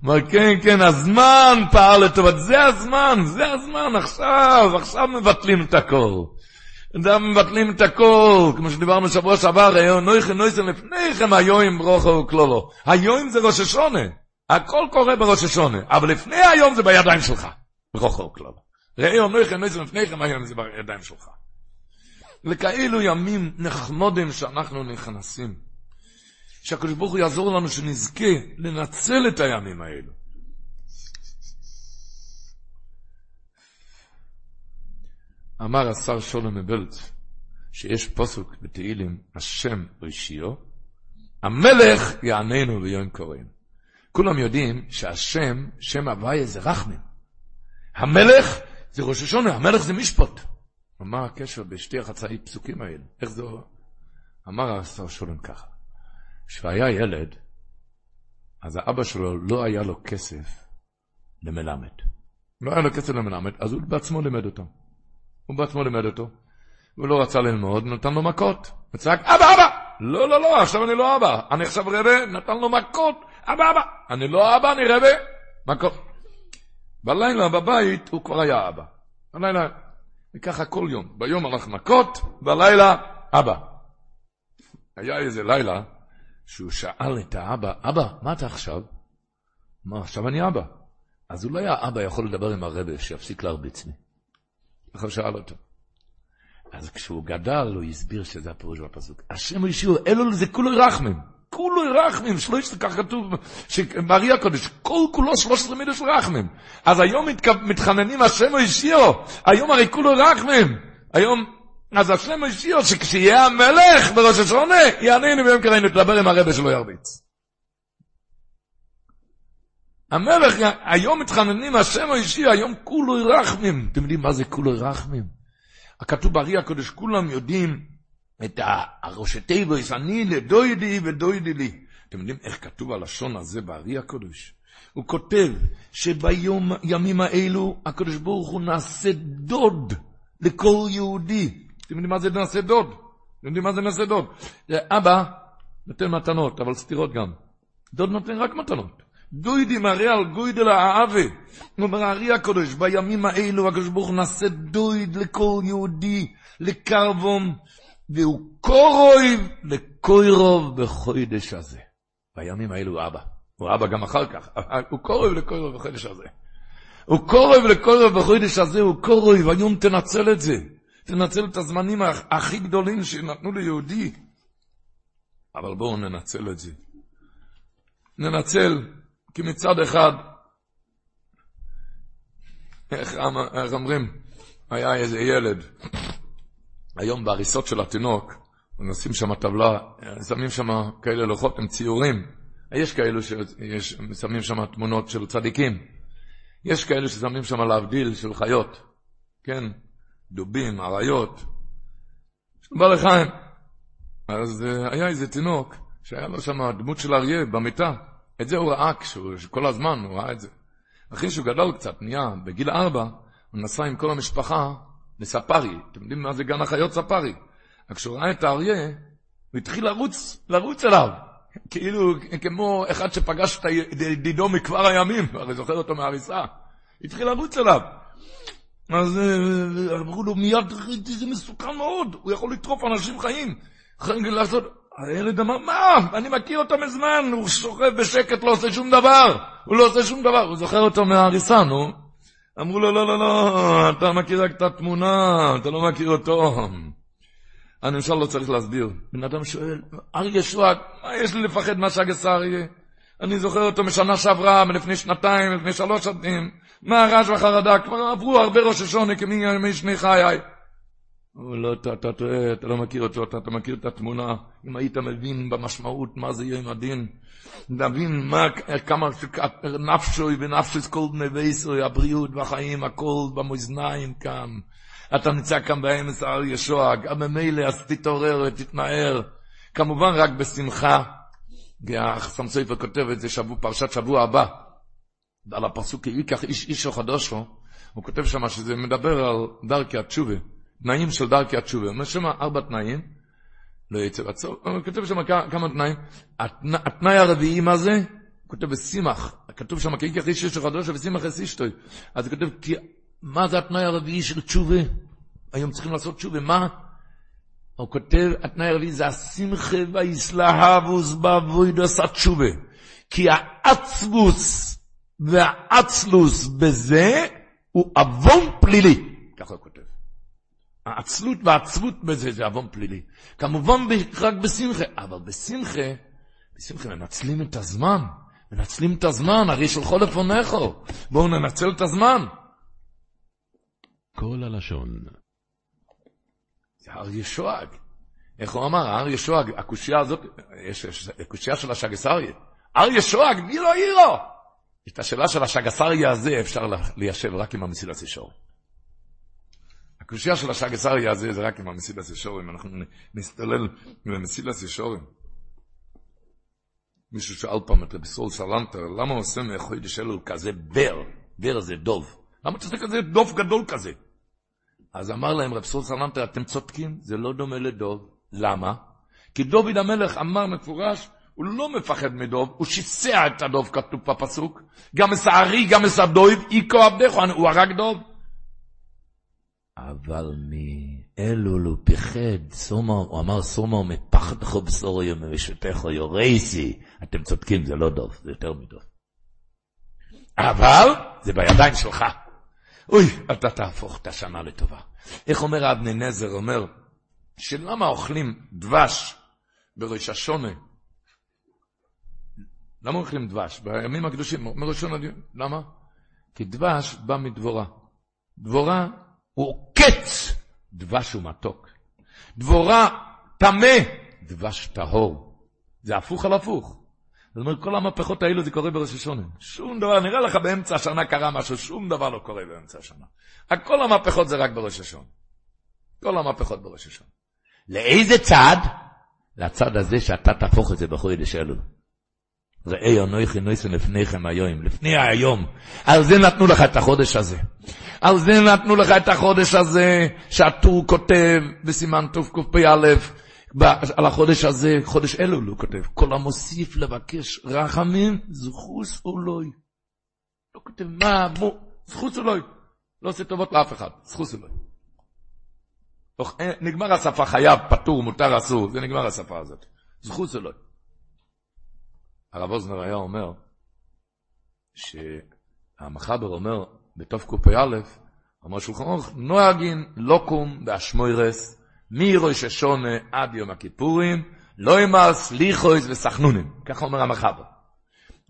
אמר, כן, כן, הזמן פעל לטובת, זה הזמן, זה הזמן, עכשיו, עכשיו מבטלים את הכל. עכשיו מבטלים את הכל, כמו שדיברנו שבוע שעבר, נויכן נויסן לפניכם היום ברוכו וכלולו. היום זה ראש השונה, הכל קורה בראש השונה, אבל לפני היום זה בידיים שלך, ברוכו וכלולו. ראיון נויכן נויסן לפניכם היום זה בידיים שלך. לכאלו ימים נחמודים שאנחנו נכנסים. שהקדוש ברוך הוא יעזור לנו שנזכה לנצל את הימים האלו. אמר השר שולם מבלץ, שיש פוסוק בתהילים, השם רישיו, המלך יעננו ביום קוראים. כולם יודעים שהשם, שם הוויה זה רחמים. המלך זה ראש השונה, המלך זה משפוט. מה הקשר בשתי החצאי פסוקים האלה? איך זה... אמר השר שולם ככה, כשהיה ילד, אז האבא שלו לא היה לו כסף למלמד. לא היה לו כסף למלמד, אז הוא בעצמו לימד אותו. הוא בעצמו לימד אותו. הוא לא רצה ללמוד, נתן לו מכות. וצעק, אבא, אבא! לא, לא, לא, עכשיו אני לא אבא. אני עכשיו רבה, נתן לו מכות. אבא, אבא! אני לא אבא, אני רבה. מכות. בלילה בבית הוא כבר היה אבא. בלילה, וככה כל יום. ביום הלך מכות, בלילה, אבא. היה איזה לילה שהוא שאל את האבא, אבא, מה אתה עכשיו? מה, עכשיו אני אבא. אז הוא לא היה אבא יכול לדבר עם הרבה שיפסיק להרביץ לי. ככה שאל אותו. אז כשהוא גדל, הוא הסביר שזה הפירוש בפסוק. השם ישיר, אלו זה כולו רחמים. כולו רחמים, שלושת, כך כתוב, שבארי הקודש, כל כולו שלושת מידע של רחמים. אז היום מתחננים השם ישיר, היום הרי כולו רחמים. היום, אז השם ישיר, שכשיהיה המלך בראש השעונה, יעננו ביום קראינו, תדבר עם הרבה שלא ירביץ. המלך, היום מתחננים השם הישיר, היום כולו רחמים. אתם יודעים מה זה כולו רחמים? הכתוב בארי הקודש, כולם יודעים את הראשי תיבוס, אני לדוידי ודוידי לי. אתם יודעים איך כתוב הלשון הזה בארי הקודש? הוא כותב שבימים האלו הקדוש ברוך הוא נעשה דוד לכל יהודי. אתם יודעים מה זה נעשה דוד? אתם יודעים מה זה נעשה דוד? אבא נותן מתנות, אבל סתירות גם. דוד נותן רק מתנות. דוידי מראה על גוידל האהבה. אומר הארי הקודש, בימים האלו הקדוש ברוך נעשה דויד לכל יהודי, לקרבום, והוא קורוי לקוירוב בחודש הזה. בימים האלו הוא אבא. הוא אבא גם אחר כך, הוא קורוי לקוירוב בחודש הזה. הוא קורוי לקוירוב בחודש הזה, הוא קורוי, והיום תנצל את זה. תנצל את הזמנים הכי גדולים שנתנו ליהודי. אבל בואו ננצל את זה. ננצל כי מצד אחד, איך, איך אומרים, היה איזה ילד, היום בהריסות של התינוק, נשים שם טבלה, שמים שם כאלה לוחות עם ציורים. יש כאלו ששמים שם תמונות של צדיקים. יש כאלו ששמים שם להבדיל של חיות. כן, דובים, אריות. בא לחיים. אז uh, היה איזה תינוק שהיה לו שם דמות של אריה במיטה. את זה הוא ראה כשהוא, כל הזמן הוא ראה את זה. אחרי שהוא גדל קצת, נהיה, בגיל ארבע, הוא נסע עם כל המשפחה לספארי. אתם יודעים מה זה גן החיות ספארי? כשהוא ראה את האריה, הוא התחיל לרוץ, לרוץ אליו. כאילו, כמו אחד שפגש את ידידו מכבר הימים, הרי זוכר אותו מהריסה. התחיל לרוץ אליו. אז אה, אמרו לו מיד, זה מסוכן מאוד, הוא יכול לטרוף אנשים חיים. לעשות, הילד אמר, מה? אני מכיר אותו מזמן, הוא שוכב בשקט, לא עושה שום דבר. הוא לא עושה שום דבר. הוא זוכר אותו מההריסה, נו. אמרו לו, לא, לא, לא, אתה מכיר רק את התמונה, אתה לא מכיר אותו. למשל לא צריך להסביר. בן אדם שואל, אריה שוואק, מה יש לי לפחד מהשגס אריה? אני זוכר אותו משנה שעברה, מלפני שנתיים, לפני שלוש שנים. מה הרעש והחרדה? כבר עברו הרבה ראש השונה כמי שני חיי. אבל לא, אתה, טועה, אתה לא מכיר אותו, אתה, אתה מכיר את התמונה. אם היית מבין במשמעות מה זה יום הדין, להבין מה, כמה נפשוי ונפשוס כל בני בישראל, הבריאות והחיים, הכל במאזניים כאן. אתה נמצא כאן באמס הר ישוע, גם ממילא אז תתעורר ותתנער. כמובן רק בשמחה. החסם סופר כותב את זה שבוע, פרשת שבוע הבא. על הפסוק ייקח איש אישו חדושו, הוא כותב שם שזה מדבר על דרכי התשובה. תנאים של דרכי התשובה. אומר שם ארבע תנאים, לא יצא בצור, הוא כותב שם כמה תנאים. התנאי הרביעי מה זה? הוא כותב בסימח, כתוב שם כי ייקח איש של חדוש וסימח אס אשתוי. אז הוא כותב, מה זה התנאי הרביעי של תשובה? היום צריכים לעשות תשובה, מה? הוא כותב, התנאי הרביעי זה השמחה והיסלהבוס בעבודת התשובה. כי העצבוס והעצלוס בזה הוא עוון פלילי. ככה הוא כותב. העצלות והעצבות בזה זה עוון פלילי. כמובן רק בשמחה, אבל בשמחה, בשמחה מנצלים את הזמן. מנצלים את הזמן, הרי שלחו לפונכו. בואו ננצל את הזמן. כל הלשון. זה הר ישועג. איך הוא אמר? הר ישועג, הקושייה הזאת, יש הקושייה של השגסריה. הר ישועג, מי לא עירו? את השאלה של השגסריה הזה אפשר ליישב רק עם המסילת ישור. הקושייה של השגסריה הזה זה רק עם המסילת ישורים. אנחנו נסתלל עם המסילת ישרים. מישהו שאל פעם את רבי ישראל סלנטר, למה עושה מחוידש אלול כזה בר? בר זה דוב. למה אתה עושה כזה דוב גדול כזה? אז אמר להם רב ישראל סלנטר, אתם צודקים, זה לא דומה לדוב. למה? כי דוד המלך אמר מפורש, הוא לא מפחד מדוב, הוא שיסע את הדוב, כתוב בפסוק. גם הארי, גם את הדוב, היכה עבדך, הוא הרג דוב. אבל מאלול הוא פחד, סומה, הוא אמר סומה, מפחדך בשורי ומרשתך יורייסי. אתם צודקים, זה לא דוב, זה יותר מדוב. אבל זה בידיים שלך. אוי, אתה תהפוך את השנה לטובה. איך אומר אבני נזר, אומר, שלמה אוכלים דבש בראש השונה? למה אוכלים דבש? בימים הקדושים, אומר ראשון הדיון, למה? כי דבש בא מדבורה. דבורה הוא קץ, דבש הוא מתוק. דבורה טמא, דבש טהור. זה הפוך על הפוך. זאת אומרת, כל המהפכות האלו זה קורה בראש השונה. שום דבר, נראה לך באמצע השנה קרה משהו, שום דבר לא קורה באמצע השנה. כל המהפכות זה רק בראש השונה. כל המהפכות בראש השונה. לאיזה צד? לצד הזה שאתה תהפוך את זה בחודש אלו. ראי אנוכי נויסן לפניכם היום, לפני היום. על זה נתנו לך את החודש הזה. על זה נתנו לך את החודש הזה, שהטור כותב בסימן תקפ"א, על החודש הזה, חודש אלול הוא כותב, כל המוסיף לבקש רחמים, זכוס אולוי. לא כותב מה, מו, זכוס אולוי. לא עושה טובות לאף אחד, זכוס אולוי. נגמר השפה חייב, פטור, מותר, אסור, זה נגמר השפה הזאת. זכוס אולוי. הרב אוזנר היה אומר, שהמחבר אומר, בתוף קפ"א, אמר שולחן אורך, נוהגין לוקום באשמוירס, מראש השונה עד יום הכיפורים, לא יאמר סליחויס וסחנונים. ככה אומר המחבר.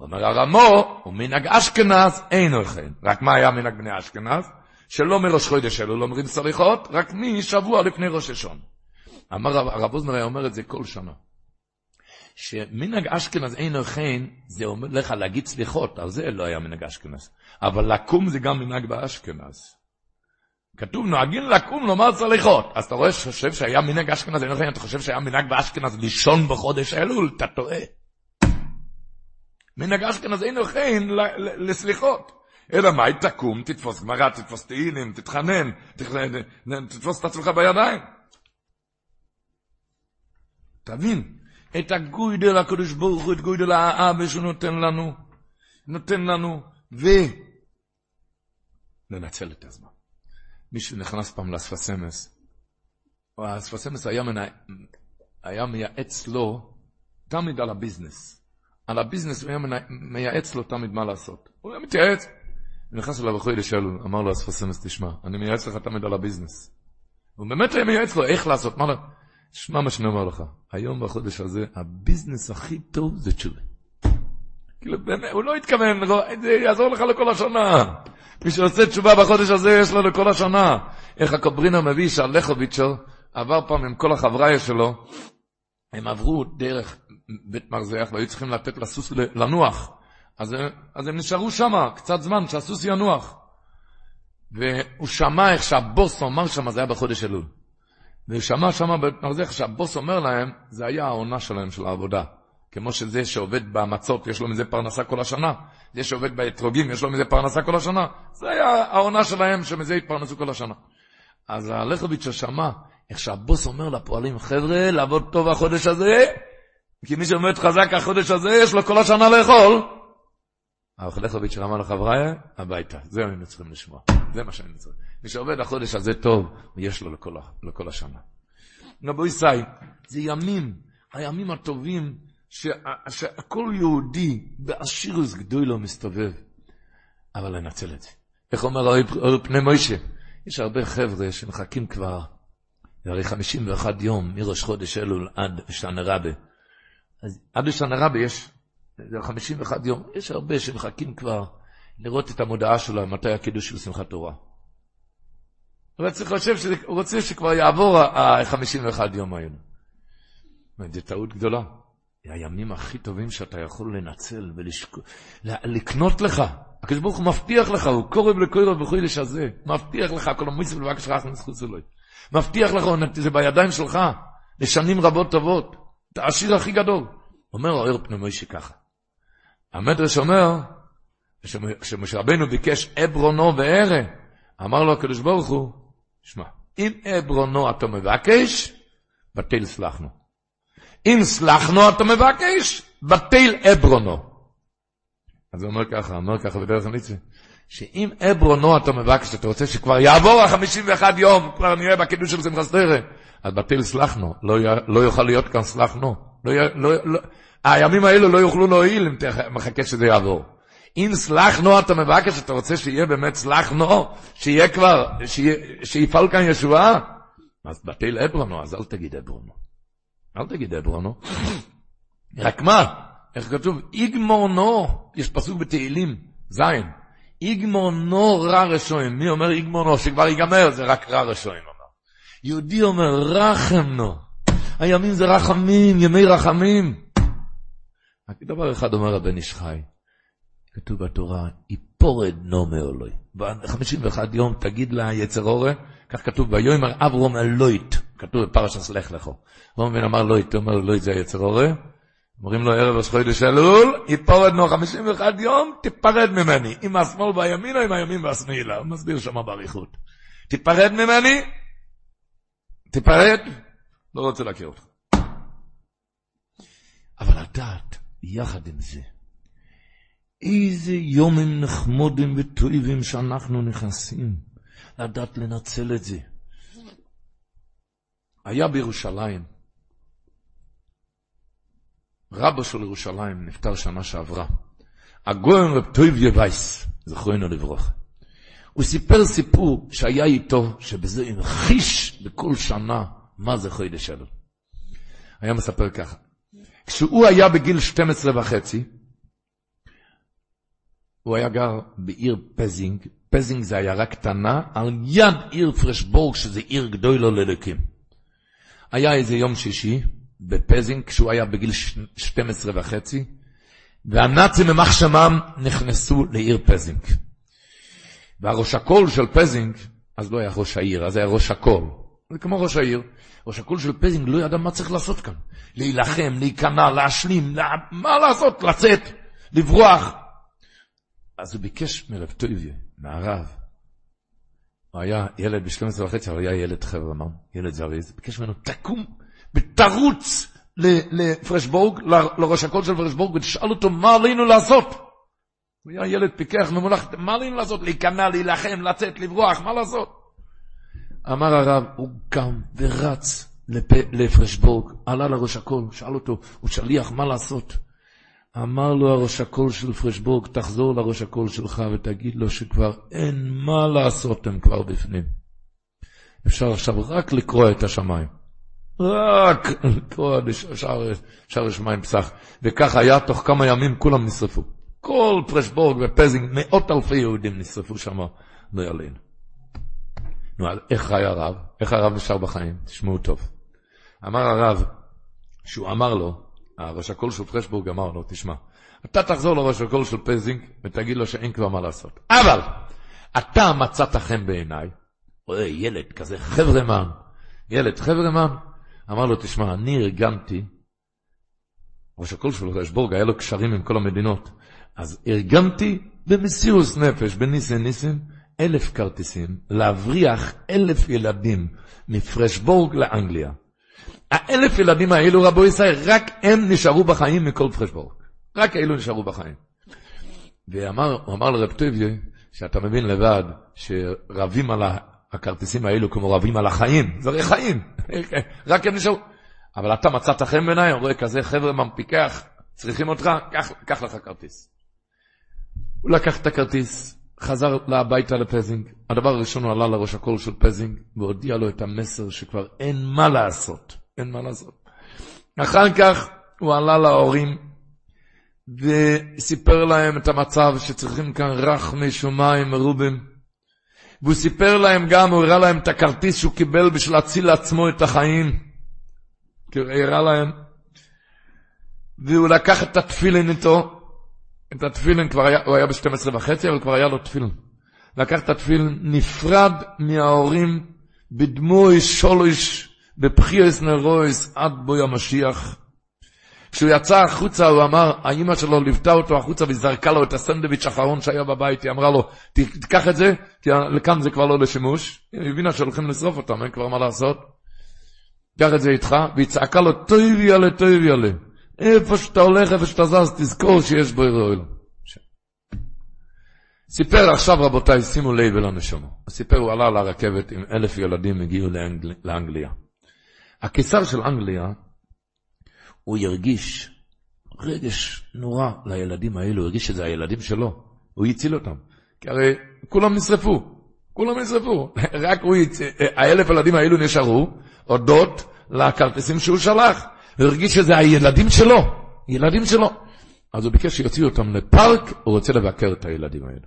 אומר הרמו, ומנהג אשכנז אינו כן. רק מה היה מנהג בני אשכנז? שלא מראש חודש אלו לא אומרים סליחות, רק משבוע לפני ראש השון. אמר הרב אוזנר היה אומר את זה כל שנה. שמנהג אשכנז אינו כן, זה אומר לך להגיד סליחות, על זה לא היה מנהג אשכנז. אבל לקום זה גם מנהג באשכנז. כתוב נוהגים לקום לומר סליחות. אז אתה רואה, חושב שהיה מנהג אשכנז, אינו כן, אתה חושב שהיה מנהג באשכנז לישון בחודש אלול, אתה טועה. מנהג אשכנז אינו כן לסליחות. אלא מה, תקום, תתפוס גמרא, תתפוס תהילים, תתחנן, תתפוס את עצמך בידיים. תבין, את הגוידל הקדוש ברוך הוא, את גוידל האבא שהוא נותן לנו, נותן לנו, וננצל את הזמן. מישהו נכנס פעם להשפס אמס, השפס אמס היה, מנה... היה מייעץ לו תמיד על הביזנס. על הביזנס הוא היה מנה... מייעץ לו תמיד מה לעשות. הוא היה מתייעץ. נכנס אליו אחד לשאול, אמר לו השפס אמס, תשמע, אני מייעץ לך תמיד על הביזנס. הוא באמת היה מייעץ לו איך לעשות, מה לעשות. שמע מה שאני אומר לך, היום בחודש הזה, הביזנס הכי טוב זה תשובה. כאילו, באמת, הוא לא התכוון, זה יעזור לך לכל השנה. מי שעושה תשובה בחודש הזה, יש לו לכל השנה. איך הקוברינר מביא שהלכוביצ'ר עבר פעם עם כל החבריה שלו, הם עברו דרך בית מרזח והיו צריכים לתת לסוס לנוח. אז, אז הם נשארו שם קצת זמן, שהסוס ינוח. והוא שמע איך שהבוס אמר שם, זה היה בחודש אלול. ושמע שם במרזח שהבוס אומר להם, זה היה העונה שלהם של העבודה. כמו שזה שעובד במצות, יש לו מזה פרנסה כל השנה. זה שעובד באתרוגים, יש לו מזה פרנסה כל השנה. זה היה העונה שלהם, שמזה התפרנסו כל השנה. אז הלכוביץ' שמע איך שהבוס אומר לפועלים, חבר'ה, לעבוד טוב החודש הזה, כי מי שעומד חזק החודש הזה, יש לו כל השנה לאכול. הלכוביץ' אמר לחבריי, הביתה. זה היינו צריכים לשמוע. זה מה שאני צריך. מי שעובד החודש הזה טוב, יש לו לכל, לכל השנה. נבוי סי, זה ימים, הימים הטובים, שהכל יהודי באשירוס גדול לא מסתובב. אבל לנצל את זה. איך אומר אור פני מוישה? יש הרבה חבר'ה שמחכים כבר זה הרי 51 יום מראש חודש אלול עד שנה רבה. אז עד שנה רבה יש, זה 51 יום, יש הרבה שמחכים כבר לראות את המודעה שלו, מתי הקידוש של שמחת תורה. הוא חושב שהוא רוצה שכבר יעבור ה-51 יום האלה. זו טעות גדולה. הימים הכי טובים שאתה יכול לנצל ולקנות לך. הקדוש ברוך הוא מבטיח לך, הוא קורב לקורב בחודש הזה, מבטיח לך, כל המיסים לבקש לך מחוץ אלוהים. מבטיח לך, זה בידיים שלך, לשנים רבות טובות. אתה העשיר הכי גדול. אומר האור פני מוישה ככה. המדרש אומר, כשמשה רבנו ביקש עברונו וערה, אמר לו הקדוש ברוך הוא, שמע, אם עברונו אתה מבקש, בטל סלחנו. אם סלחנו אתה מבקש, בטל עברונו. אז הוא אומר ככה, אומר ככה בדרך הניצה, שאם עברונו אתה מבקש, אתה רוצה שכבר יעבור ה-51 יום, כבר נהיה בקידוש של שמחה סטרה, אז בטל סלחנו, לא, לא יוכל להיות כאן סלחנו. לא, לא, לא, הימים האלו לא יוכלו להועיל אם מחכה שזה יעבור. אם סלחנו אתה מבקש, אתה רוצה שיהיה באמת סלחנו, שיהיה כבר, שיפעל כאן ישועה? אז בטל עברונו, אז אל תגיד עברונו. אל תגיד עברונו. רק מה? איך כתוב? יגמור נו, יש פסוק בתהילים, זין. יגמור נו רע רשועים. מי אומר יגמור נו? שכבר ייגמר, זה רק רע רשועים. יהודי אומר רחם נו. הימים זה רחמים, ימי רחמים. רק דבר אחד אומר הבן איש חי, כתוב בתורה, יפורד נומר אלוהי. ב-51 יום תגיד לה יצר אורה, כך כתוב ויאמר אברום אלוהית, כתוב בפרשת לך לכו. רומבין אמר לויט, הוא אומר לויט זה היצר אורה. אומרים לו ערב ראש חודש אלול, יפורד נו 51 יום, תיפרד ממני, עם השמאל בימין או עם הימין והשמאלה. הוא מסביר שם באריכות. תיפרד ממני, תיפרד, לא רוצה להכיר אותך. אבל לדעת, יחד עם זה, איזה יומים נחמודים וטויבים שאנחנו נכנסים, לדעת לנצל את זה. היה בירושלים, רבו של ירושלים נפטר שנה שעברה, הגויין רב טויביה וייס, זכרנו לברוך. הוא סיפר סיפור שהיה איתו, שבזה המחיש בכל שנה מה זה חודש אלול. היה מספר ככה, כשהוא היה בגיל 12 וחצי, הוא היה גר בעיר פזינג, פזינג זה עיירה קטנה, על יד עיר פרשבורג, שזה עיר גדולה ללקים. היה איזה יום שישי בפזינג, כשהוא היה בגיל 12 וחצי, והנאצים ימח שמם נכנסו לעיר פזינג. והראש הקהל של פזינג, אז לא היה ראש העיר, אז היה ראש הקהל. זה כמו ראש העיר. ראש הקהל של פזינג לא ידע מה צריך לעשות כאן. להילחם, להיכנע, להשלים, לה... מה לעשות? לצאת, לברוח. אז הוא ביקש מרב טויביה, מהרב. הוא היה ילד ב-12 וחצי, אבל היה ילד חברמן, ילד זריז. ביקש ממנו, תקום ותרוץ לפרשבורג, לראש הקול של פרשבורג, ותשאל אותו מה עלינו לעשות. הוא היה ילד פיקח, ממולח, מה עלינו לעשות? להיכנע, להילחם, לצאת, לברוח, מה לעשות? אמר הרב, הוא קם ורץ לפרשבורג, עלה לראש הקול, שאל אותו, הוא שליח, מה לעשות? אמר לו הראש הקול של פרשבורג, תחזור לראש הקול שלך ותגיד לו שכבר אין מה לעשות, הם כבר בפנים. אפשר עכשיו רק לקרוא את השמיים. רק לקרוא שער השמיים פסח. וכך היה, תוך כמה ימים כולם נשרפו. כל פרשבורג ופזינג, מאות אלפי יהודים נשרפו שם, לא יעלינו. נו, איך חי הרב? איך הרב נשאר בחיים? תשמעו טוב. אמר הרב, שהוא אמר לו, הראש הקהל של פרשבורג אמר לו, תשמע, אתה תחזור לראש הקהל של פזינג ותגיד לו שאין כבר מה לעשות. אבל, אתה מצאת חן בעיניי, רואה ילד כזה חברמן, ילד חברמן, אמר לו, תשמע, אני ארגנתי, ראש הקהל של פרשבורג היה לו קשרים עם כל המדינות, אז ארגנתי במסירוס נפש, בניסן ניסן, אלף כרטיסים להבריח אלף ילדים מפרשבורג לאנגליה. האלף ילדים האלו, רבו ישראל, רק הם נשארו בחיים מכל פרשבורג. רק אלו נשארו בחיים. והוא אמר לרב טוביה, שאתה מבין לבד, שרבים על הכרטיסים האלו כמו רבים על החיים. זה הרי חיים, [LAUGHS] רק הם נשארו. אבל אתה מצאת חן בעיניי, רואה כזה חבר'ה ממפיקח, צריכים אותך, קח, קח לך כרטיס. הוא לקח את הכרטיס, חזר הביתה לפזינג. הדבר הראשון הוא עלה לראש הקול של פזינג, והודיע לו את המסר שכבר אין מה לעשות. אין מה לעשות. אחר כך הוא עלה להורים, וסיפר להם את המצב שצריכים כאן רחמי שמיים מרובים. והוא סיפר להם גם, הוא הראה להם את הכרטיס שהוא קיבל בשביל להציל לעצמו את החיים. הוא הראה להם. והוא לקח את התפילין איתו, את התפילין כבר היה, הוא היה ב-12 וחצי, אבל כבר היה לו תפילין. לקח את התפילין, נפרד מההורים בדמוי שולוש, בבחיוס נרויס עד בוי המשיח. כשהוא יצא החוצה, הוא אמר, האימא שלו ליוותה אותו החוצה וזרקה לו את הסנדוויץ' האחרון שהיה בבית, היא אמרה לו, תיקח את זה, כי לכאן זה כבר לא לשימוש. היא הבינה שהולכים לשרוף אותם, אין כבר מה לעשות. קח את זה איתך, והיא צעקה לו, טוב יאללה, טוב יאללה. איפה שאתה הולך, איפה שאתה זז, תזכור שיש בו אירוע. סיפר עכשיו, רבותיי, שימו לב אל הנשומו. סיפר, הוא עלה לרכבת עם אלף ילדים, הגיעו לאנגל... לאנגליה. הקיסר של אנגליה, הוא ירגיש רגש נורא לילדים האלו, הוא הרגיש שזה הילדים שלו, הוא הציל אותם. כי הרי כולם נשרפו, כולם נשרפו. [LAUGHS] רק הוא, יצ... האלף ילדים האלו נשארו, הודות לכרטיסים שהוא שלח. הוא הרגיש שזה הילדים שלו, ילדים שלו. אז הוא ביקש שיוציאו אותם לפארק, הוא רוצה לבקר את הילדים האלו.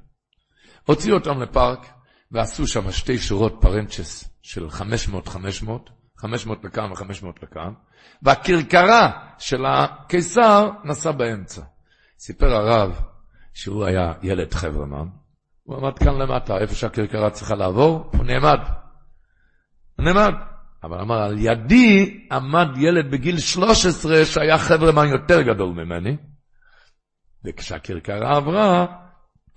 הוציאו אותם לפארק, ועשו שם שתי שורות פרנצ'ס של 500-500, 500 לכאן ו-500 לכאן, והכרכרה של הקיסר נסע באמצע. סיפר הרב שהוא היה ילד חברמן, הוא עמד כאן למטה, איפה שהכרכרה צריכה לעבור, הוא נעמד. הוא נעמד. אבל אמר, על ידי עמד ילד בגיל 13 שהיה חברמן יותר גדול ממני, וכשהכרכרה עברה,